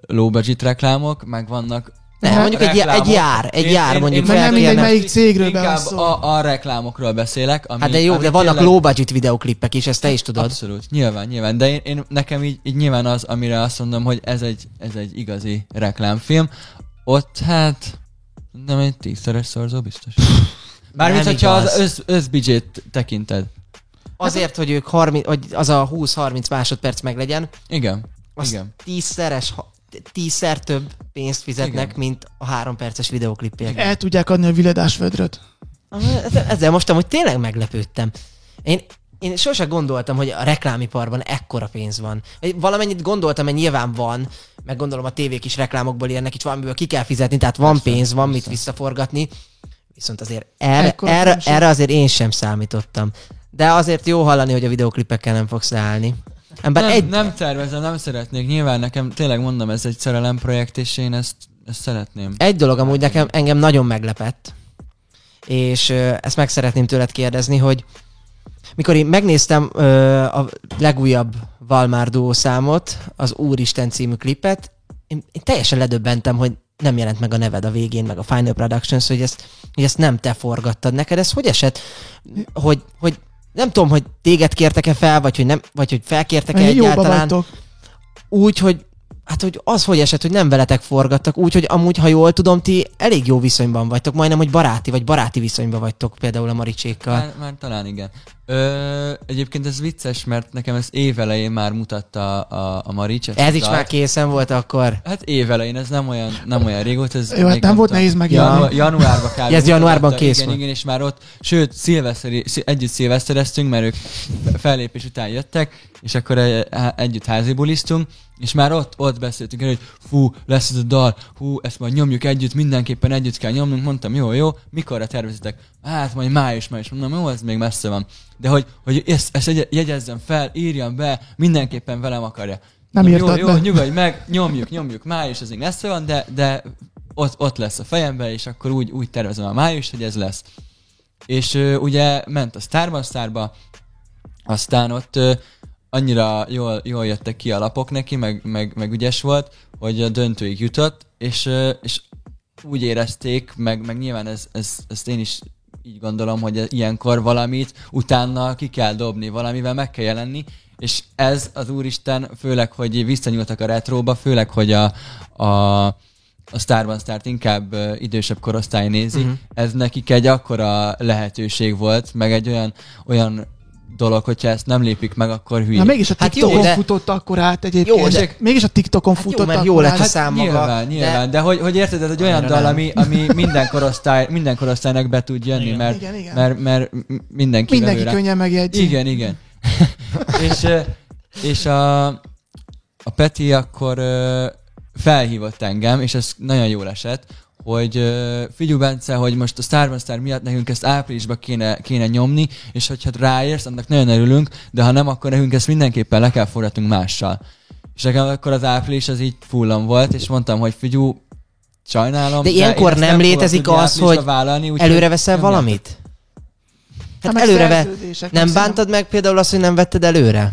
S3: low budget reklámok, meg vannak
S1: Nem, mondjuk egy, egy jár, egy
S3: Én-
S1: jár
S3: én-
S1: mondjuk
S3: én
S2: nem mindegy, melyik cégről
S3: Inkább
S2: szó.
S3: a, a reklámokról beszélek. Ami,
S1: Hát de jó,
S3: ami
S1: de vannak
S3: tényleg-
S1: low budget videoklipek is, ezt te is tudod.
S3: Abszolút, nyilván, nyilván. De én, én nekem így, így nyilván az, amire azt mondom, hogy ez egy, ez egy igazi reklámfilm. Ott hát nem egy tízszeres szorzó biztos. *laughs* Mármint, hogyha az össz, összbudget tekinted.
S1: Azért, hogy ők 30, hogy az a 20-30 másodperc meglegyen,
S3: Igen,
S1: az
S3: igen.
S1: tízszeres, ha- tízszer több pénzt fizetnek,
S3: Igen.
S1: Mint a három perces videoklipért.
S2: El tudják adni a viledás vödröt.
S1: Ezzel most amúgy tényleg meglepődtem. Én, én sose gondoltam, hogy a reklámiparban ekkora pénz van. Valamennyit gondoltam, hogy nyilván van, meg gondolom a tévék is reklámokból élnek, itt valamiből ki kell fizetni, tehát van
S3: Persze,
S1: pénz, van mit
S3: persze.
S1: visszaforgatni. Viszont azért erre,
S2: Ekkora
S1: erre, erre azért én sem számítottam. De azért jó hallani, hogy a videoklipekkel nem fogsz állni. Ember
S3: nem,
S1: egy,
S3: nem tervezem, nem szeretnék. Nyilván nekem tényleg mondom, ez egy szerelem projekt, és én ezt, ezt szeretném.
S1: Egy dolog amúgy nekem engem nagyon meglepett, és ezt meg szeretném tőled kérdezni, hogy mikor én megnéztem ö, a legújabb Valmár számot, az Úristen című klipet, én, én teljesen ledöbbentem, hogy nem jelent meg a neved a végén, meg a Final Productions, hogy ezt, hogy ezt nem te forgattad neked. Ez hogy esett? Hogy, hogy nem tudom, hogy téged kértek-e fel, vagy hogy, nem, vagy hogy felkértek-e
S2: Jóba
S1: egyáltalán
S2: vagytok.
S1: úgy, hogy Hát, hogy az hogy esett, hogy nem veletek forgattak, úgy, hogy amúgy, ha jól tudom, ti elég jó viszonyban vagytok, majdnem, hogy baráti, vagy baráti viszonyban vagytok például a Maricsékkal.
S3: Már, már talán igen. Ö, egyébként ez vicces, mert nekem ez évelején már mutatta a, a Marics. ezt
S1: Ez is már készen volt akkor.
S3: Hát évelején, ez nem olyan, nem olyan régóta. Ez
S2: Jó, hát nem volt nehéz megjelenni.
S3: Janu- januárban kb.
S1: Ja, ez januárban kész
S3: igen,
S1: volt.
S3: Igen, és már ott, sőt, szilveszteri, együtt szilvesztereztünk, mert ők fellépés után jöttek, és akkor együtt házibuliztunk, és már ott, ott beszéltünk el, hogy fú, lesz ez a dal, hú, ezt majd nyomjuk együtt, mindenképpen együtt kell nyomnunk, mondtam, jó, jó, mikorra tervezitek? Hát majd május, május, mondom, jó, ez még messze van. De hogy, hogy ezt, ezt jegy- jegyezzem fel, írjam be, mindenképpen velem akarja.
S2: Nem írtad
S3: jó,
S2: be.
S3: Jó, nyugodj meg, nyomjuk, nyomjuk, május az még messze van, de, de ott, ott lesz a fejemben, és akkor úgy, úgy tervezem a május, hogy ez lesz. És ö, ugye ment a Starban Starba, aztán ott ö, annyira jól, jól jöttek ki a lapok neki, meg, meg, meg ügyes volt, hogy a döntőig jutott, és, ö, és úgy érezték, meg, meg nyilván ez, ez, ezt én is így gondolom, hogy ilyenkor valamit utána ki kell dobni, valamivel meg kell jelenni, és ez az Úristen, főleg, hogy visszanyúltak a retróba, főleg, hogy a, a, a Starban Start inkább idősebb korosztály nézi, uh-huh. ez nekik egy akkora lehetőség volt, meg egy olyan, olyan dolog, hogyha ezt nem lépik meg, akkor hülye.
S2: Na mégis a
S1: Hát jó,
S2: TikTokon
S1: de-
S2: futott akkor át egyébként.
S1: Jó, de-
S2: de... Mégis a TikTokon
S1: Hát jó,
S2: futott
S1: mert
S2: akkor
S1: jó lett a szám maga,
S3: nyilván,
S1: de-
S3: nyilván, de, hogy, hogy érted, ez egy olyan dal, ami, ami minden, korosztály, minden korosztálynak be tud jönni,
S4: Igen.
S3: mert,
S2: Igen, igen.
S3: mert, mert mindenki,
S2: Mindenki
S3: rá.
S2: könnyen megjegyzi.
S3: Igen, igen. *laughs* és, és a, a Peti akkor felhívott engem, és ez nagyon jól esett, hogy ö, figyelj Bence, hogy most a Star Star miatt nekünk ezt áprilisban kéne, kéne nyomni, és hogyha ráérsz, annak nagyon örülünk, de ha nem, akkor nekünk ezt mindenképpen le kell forgatnunk mással. És nekem akkor az április az így fullam volt, és mondtam, hogy figyú, sajnálom.
S1: De
S3: én
S1: ilyenkor nem
S3: fogom
S1: létezik az, hogy
S3: vállalni,
S1: Előre veszel valamit? Hát előre ve... Nem bántad meg például azt, hogy nem vetted előre?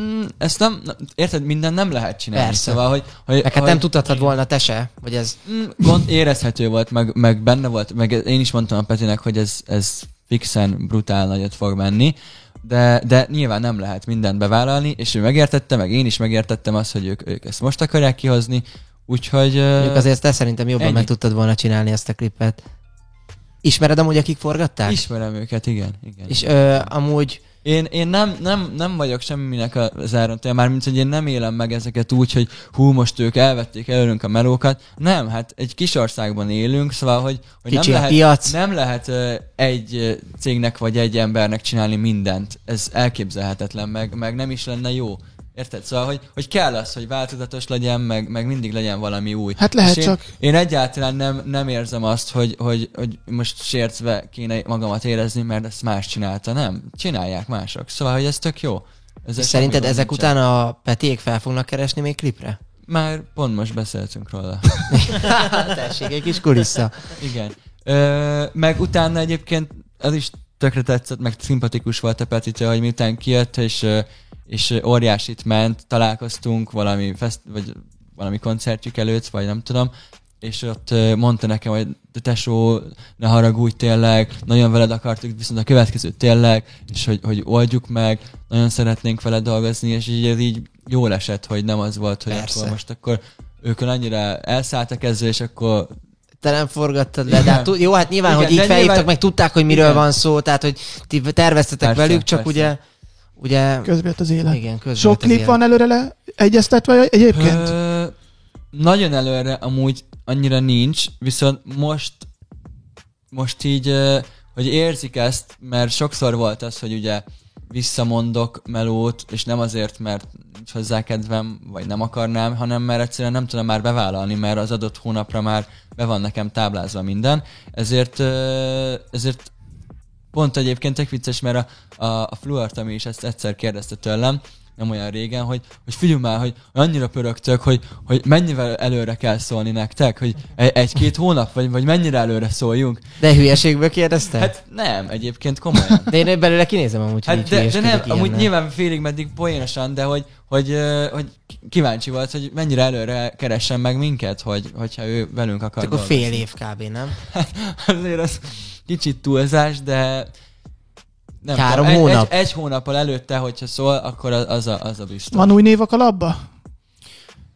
S3: Mm, ezt nem, érted, minden nem lehet csinálni.
S1: Persze.
S3: Szóval, hogy, hogy,
S1: Meg hát
S3: hogy
S1: nem tudhatod volna te se, hogy ez...
S3: Mm, gond, érezhető volt, meg, meg benne volt, meg én is mondtam a Petinek, hogy ez, ez fixen brutál nagyot fog menni, de, de nyilván nem lehet mindent bevállalni, és ő megértette, meg én is megértettem azt, hogy ők, ők ezt most akarják kihozni, úgyhogy...
S1: Mondjuk azért te szerintem jobban
S3: ennyi.
S1: meg tudtad volna csinálni ezt a klipet. Ismered amúgy, akik forgatták?
S3: Ismerem őket, igen. igen.
S1: És ö, amúgy...
S3: Én, én nem, nem, nem vagyok semminek a zárontaja, mármint, hogy én nem élem meg ezeket úgy, hogy hú, most ők elvették előnünk a melókat. Nem, hát egy kis országban élünk, szóval, hogy, hogy
S1: Kicsi
S3: nem lehet,
S1: piac.
S3: nem lehet egy cégnek vagy egy embernek csinálni mindent. Ez elképzelhetetlen, meg, meg nem is lenne jó. Érted? Szóval, hogy, hogy kell az, hogy változatos legyen, meg, meg mindig legyen valami új.
S2: Hát lehet
S3: És én,
S2: csak.
S3: Én egyáltalán nem, nem érzem azt, hogy, hogy, hogy most sértve kéne magamat érezni, mert ezt más csinálta. Nem, csinálják mások. Szóval, hogy ez tök jó. Ez
S1: szerinted ezek után a Petiék fel fognak keresni még klipre?
S3: Már pont most beszéltünk róla. *laughs*
S1: Tessék, egy kis kulissza.
S3: Igen. Ö, meg utána egyébként az is tökre tetszett, meg szimpatikus volt a Petitől, hogy miután kijött, és, és óriásit ment, találkoztunk valami, fest, vagy valami koncertjük előtt, vagy nem tudom, és ott mondta nekem, hogy de tesó, ne haragudj tényleg, nagyon veled akartuk, viszont a következő tényleg, és hogy, hogy oldjuk meg, nagyon szeretnénk veled dolgozni, és így ez így jól esett, hogy nem az volt, hogy
S1: Persze.
S3: akkor most akkor ők annyira elszálltak ezzel, és akkor
S1: Te nem forgattad le, de hát, jó, hát nyilván,
S3: Igen,
S1: hogy így felhívtak,
S3: nyilván-
S1: meg tudták, hogy miről
S3: Igen.
S1: van szó, tehát, hogy ti terveztetek
S3: Persze,
S1: velük, csak
S3: persze.
S1: ugye, ugye,
S2: Közbe jött az élet.
S1: igen, közben
S2: Sok klip
S1: ilyen.
S2: van előre le egyeztetve egyébként?
S3: Ö, nagyon előre amúgy annyira nincs, viszont most most így, hogy érzik ezt, mert sokszor volt az, hogy ugye visszamondok melót, és nem azért, mert nincs hozzá kedvem, vagy nem akarnám, hanem mert egyszerűen nem tudom már bevállalni, mert az adott hónapra már be van nekem táblázva minden. Ezért, ezért pont egyébként tök vicces, mert a, a, a Fluart, ami is ezt egyszer kérdezte tőlem, nem olyan régen, hogy, hogy figyelj már, hogy annyira pörögtök, hogy, hogy mennyivel előre kell szólni nektek, hogy e- egy-két hónap, vagy, vagy mennyire előre szóljunk.
S1: De hülyeségből kérdezte?
S3: Hát nem, egyébként komolyan.
S1: de én belőle kinézem amúgy,
S3: Hát de, de nem, amúgy
S1: ilyennel.
S3: nyilván félig meddig poénosan, de hogy, hogy, hogy kíváncsi volt, hogy mennyire előre keressen meg minket, hogy, hogyha ő velünk akar
S1: Akkor
S3: dolgozni.
S1: fél év kb. nem? *laughs*
S3: Azért az kicsit túlzás, de nem
S1: Három
S3: tudom, egy,
S1: hónap.
S3: Egy, egy hónappal előtte, hogyha szól, akkor az az a, az a biztos.
S2: Van új név a kalapba?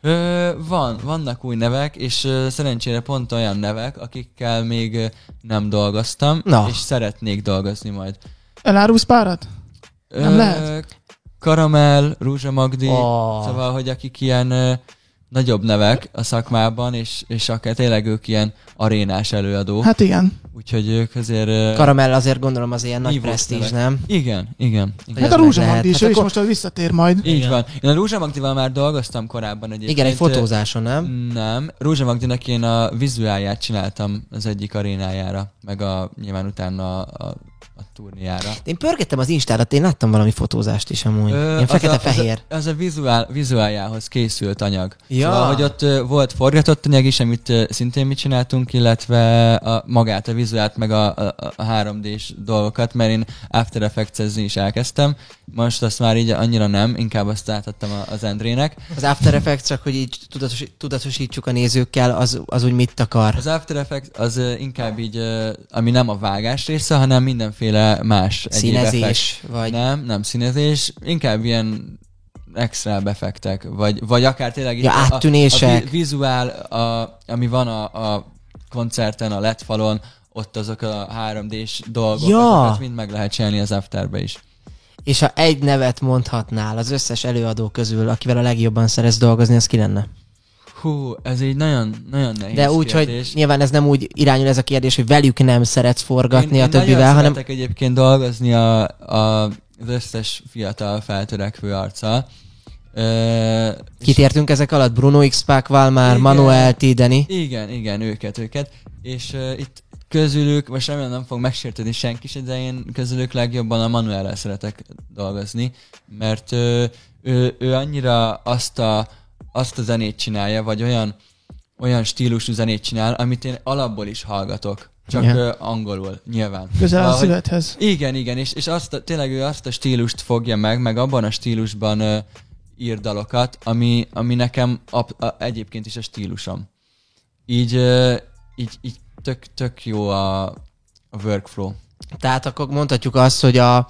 S3: Ö, van, vannak új nevek, és ö, szerencsére pont olyan nevek, akikkel még ö, nem dolgoztam,
S1: Na.
S3: és szeretnék dolgozni majd.
S2: Elárulsz párat? Nem
S3: Ö,
S2: lehet?
S3: Karamell, Rúzsa Magdi,
S1: Oh.
S3: szóval, hogy akik ilyen ö, nagyobb nevek a szakmában, és, és akár tényleg ők ilyen arénás előadók, hát,
S2: igen.
S3: úgyhogy ők azért...
S1: Karamell azért gondolom az ilyen nagy presztízs, nem?
S3: Igen, igen. igen.
S2: Hát a Rúzsa
S1: meg lehet.
S2: Magdi is,
S1: Hát akkor-
S2: most visszatér majd.
S3: Így
S1: Igen.
S3: van. Én a Rúzsa Magdival már dolgoztam korábban egyébként.
S1: Igen, egy fotózáson, nem?
S3: Nem. Rúzsa Magdinak én a vizuálját csináltam az egyik arénájára, meg a nyilván utána a, a, a turnéjára.
S1: Én pörgettem az Instárat, én láttam valami fotózást is amúgy.
S3: Ö,
S1: Ilyen
S3: az a-
S1: fekete-fehér.
S3: Az a, az a vizuál, vizuáljához készült anyag.
S1: Ja.
S3: Szóval, hogy ott volt forgatott anyag is, amit szintén mi csináltunk, illetve a, magát, a vizuált, meg a, a, a 3D-s dolgokat, mert én After Effects-ezni is elkezdtem. Most azt már így annyira nem, inkább azt átadtam az Endrének.
S1: Az After Effects, csak hogy így tudatos, tudatosítsuk a nézőkkel, az, az úgy mit akar.
S3: Az After Effects az inkább így, ami nem a vágás része, hanem mindenféle más egyéb effekt.
S1: Színezés, vagy...
S3: Nem, nem színezés, inkább ilyen extra effektek, vagy, vagy akár tényleg
S1: Ja,
S3: a- a,
S1: áttűnések.
S3: a vi- vizuál, a, ami van a, a koncerten, a LED falon, ott azok a 3D-s dolgok,
S1: Ja.
S3: azokat mind meg lehet csinálni az Afterbe is.
S1: És ha egy nevet mondhatnál az összes előadó közül, akivel a legjobban szeretsz dolgozni, az ki lenne?
S3: Hú, ez így nagyon, nagyon nehéz
S1: De úgy, hogy
S3: kérdés.
S1: nyilván ez nem úgy irányul ez a kérdés, hogy velük nem szeretsz forgatni
S3: én,
S1: a
S3: én
S1: többivel, hanem
S3: szeretek egyébként dolgozni a, a, az összes fiatal feltörekvő arccal. Ö, és-
S1: kit értünk ezek alatt? Bruno X Pac, Valmár,
S3: Igen.
S1: Manuel, Tideni.
S3: Igen, igen, őket, őket. És uh, itt közülük, most remélem nem fog megsértődni senki se, de én közülük legjobban a Manuellel szeretek dolgozni, mert uh, ő, ő annyira azt a, azt a zenét csinálja, vagy olyan, olyan stílusú zenét csinál, amit én alapból is hallgatok. Csak yeah. angolul, nyilván.
S2: Közel a szívedhez.
S3: igen, igen, és, és azt a, tényleg ő azt a stílust fogja meg, meg abban a stílusban ö, ír dalokat, ami, ami nekem a, a, egyébként is a stílusom. Így, ö, így, így tök, tök jó a, a workflow.
S1: Tehát akkor mondhatjuk azt, hogy a,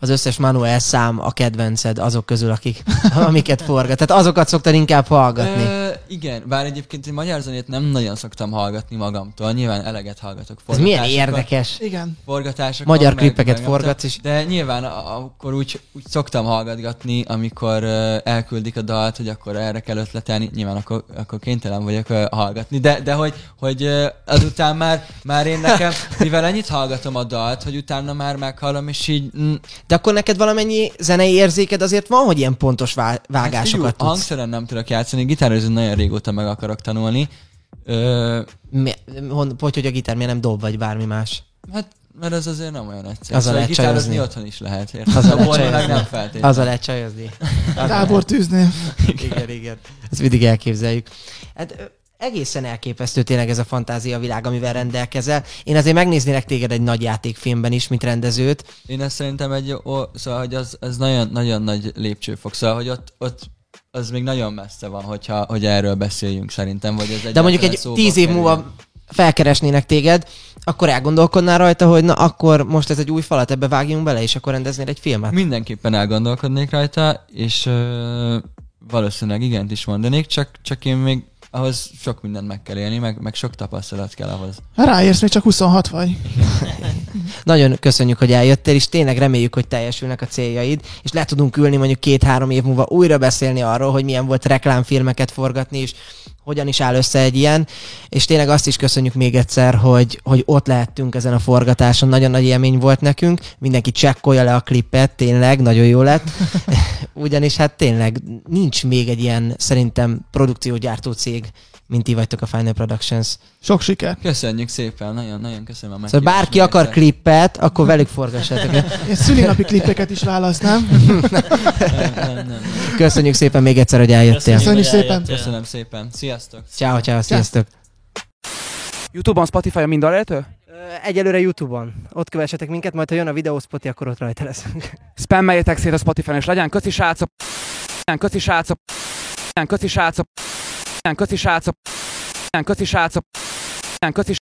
S1: az összes Manuel szám a kedvenced azok közül, akik, *laughs* amiket forgat. Tehát azokat szoktad inkább hallgatni.
S3: Ö, igen, bár egyébként én magyar zenét nem nagyon szoktam hallgatni magamtól, nyilván eleget hallgatok
S1: Ez milyen érdekes.
S2: Igen.
S3: forgatásokon.
S1: Magyar
S3: meg-
S1: klippeket
S3: meg nem
S1: forgatsz is.
S3: De nyilván akkor úgy, úgy szoktam hallgatgatni, amikor uh, elküldik a dalt, hogy akkor erre kell ötletelni, nyilván akkor, akkor kénytelen vagyok uh, hallgatni, de, de hogy, hogy uh, azután már, már én nekem, *laughs* mivel ennyit hallgatom a dalt, hogy utána már meghallom, és így mm,
S1: De akkor neked valamennyi zenei érzéked azért van, hogy ilyen pontos vá- vágásokat
S3: hát,
S1: tudsz.
S3: hangszeren nem tudok játszani, gitározni nagyon régóta meg akarok tanulni. Ö,
S1: Mi, hon, hogy, hogy a gitár miért nem dob, vagy bármi más?
S3: hát mert ez azért nem olyan egyszerű.
S1: Azzal
S3: Szóval
S1: lehet
S3: gitározni otthon is lehet, érted?
S1: Azzal lehet csajozni.
S3: nem feltétlenül.
S1: Azzal lehet csajozni. *laughs*
S2: Gábor tűzni.
S1: igen, igen. Ezt mindig elképzeljük. Hát egészen elképesztő tényleg ez a fantázia világ, amivel rendelkezel. Én azért megnéznélek téged egy nagy játékfilmben is, mint rendezőt.
S3: Én ezt szerintem egy, ó, szóval, hogy az, az nagyon, nagyon nagy lépcsőfok, szóval, hogy ott, ott az még nagyon messze van, hogyha, hogy erről beszéljünk szerintem, vagy ez
S1: De mondjuk egy tíz év
S3: kerüljön.
S1: múlva felkeresnének téged, akkor elgondolkodnál rajta, hogy na akkor most ez egy új falat, ebbe vágjunk bele, és akkor rendeznél egy filmet.
S3: Mindenképpen elgondolkodnék rajta, és ö, valószínűleg igent is mondanék, csak, csak én még ahhoz sok mindent meg kell élni, meg, meg sok tapasztalat kell ahhoz.
S2: Ráérsz, még csak 26 vagy. *laughs*
S1: Nagyon köszönjük, hogy eljöttél, és tényleg reméljük, hogy teljesülnek a céljaid, és le tudunk ülni mondjuk két-három év múlva újra beszélni arról, hogy milyen volt reklámfilmeket forgatni, és hogyan is áll össze egy ilyen, és tényleg azt is köszönjük még egyszer, hogy, hogy ott lehettünk ezen a forgatáson, nagyon nagy élmény volt nekünk, mindenki csekkolja le a klipet, tényleg, nagyon jó lett, *laughs* ugyanis hát tényleg nincs még egy ilyen szerintem produkciógyártó cég, mint ti vagytok a Final Productions.
S2: Sok siker.
S3: Köszönjük szépen, nagyon-nagyon köszönöm a
S1: Szóval
S3: meghívást
S1: bárki
S3: még
S1: akar
S3: egyszer.
S1: klippet, akkor velük forgassátok. *laughs*
S2: Én szülinapi klippeket is válasznám.
S3: Nem, nem, nem.
S1: Köszönjük szépen még egyszer, hogy eljöttél.
S2: Köszönjük
S4: hogy
S2: szépen.
S4: eljöttél.
S3: Köszönöm szépen. Sziasztok!
S1: Ciao, ciao, sziasztok.
S5: Youtube-on, Spotify-on mind elérhető?
S1: Egyelőre Youtube-on. Ott kövessetek minket, majd ha jön a videóspoti, akkor ott rajta leszünk.
S5: Spammeljétek szét a Spotify-on, és legyen köci srácok! Legyen köci srácok! Legyen köci srácok! Legyen köci srácok! Legyen köci srácok! Legyen köci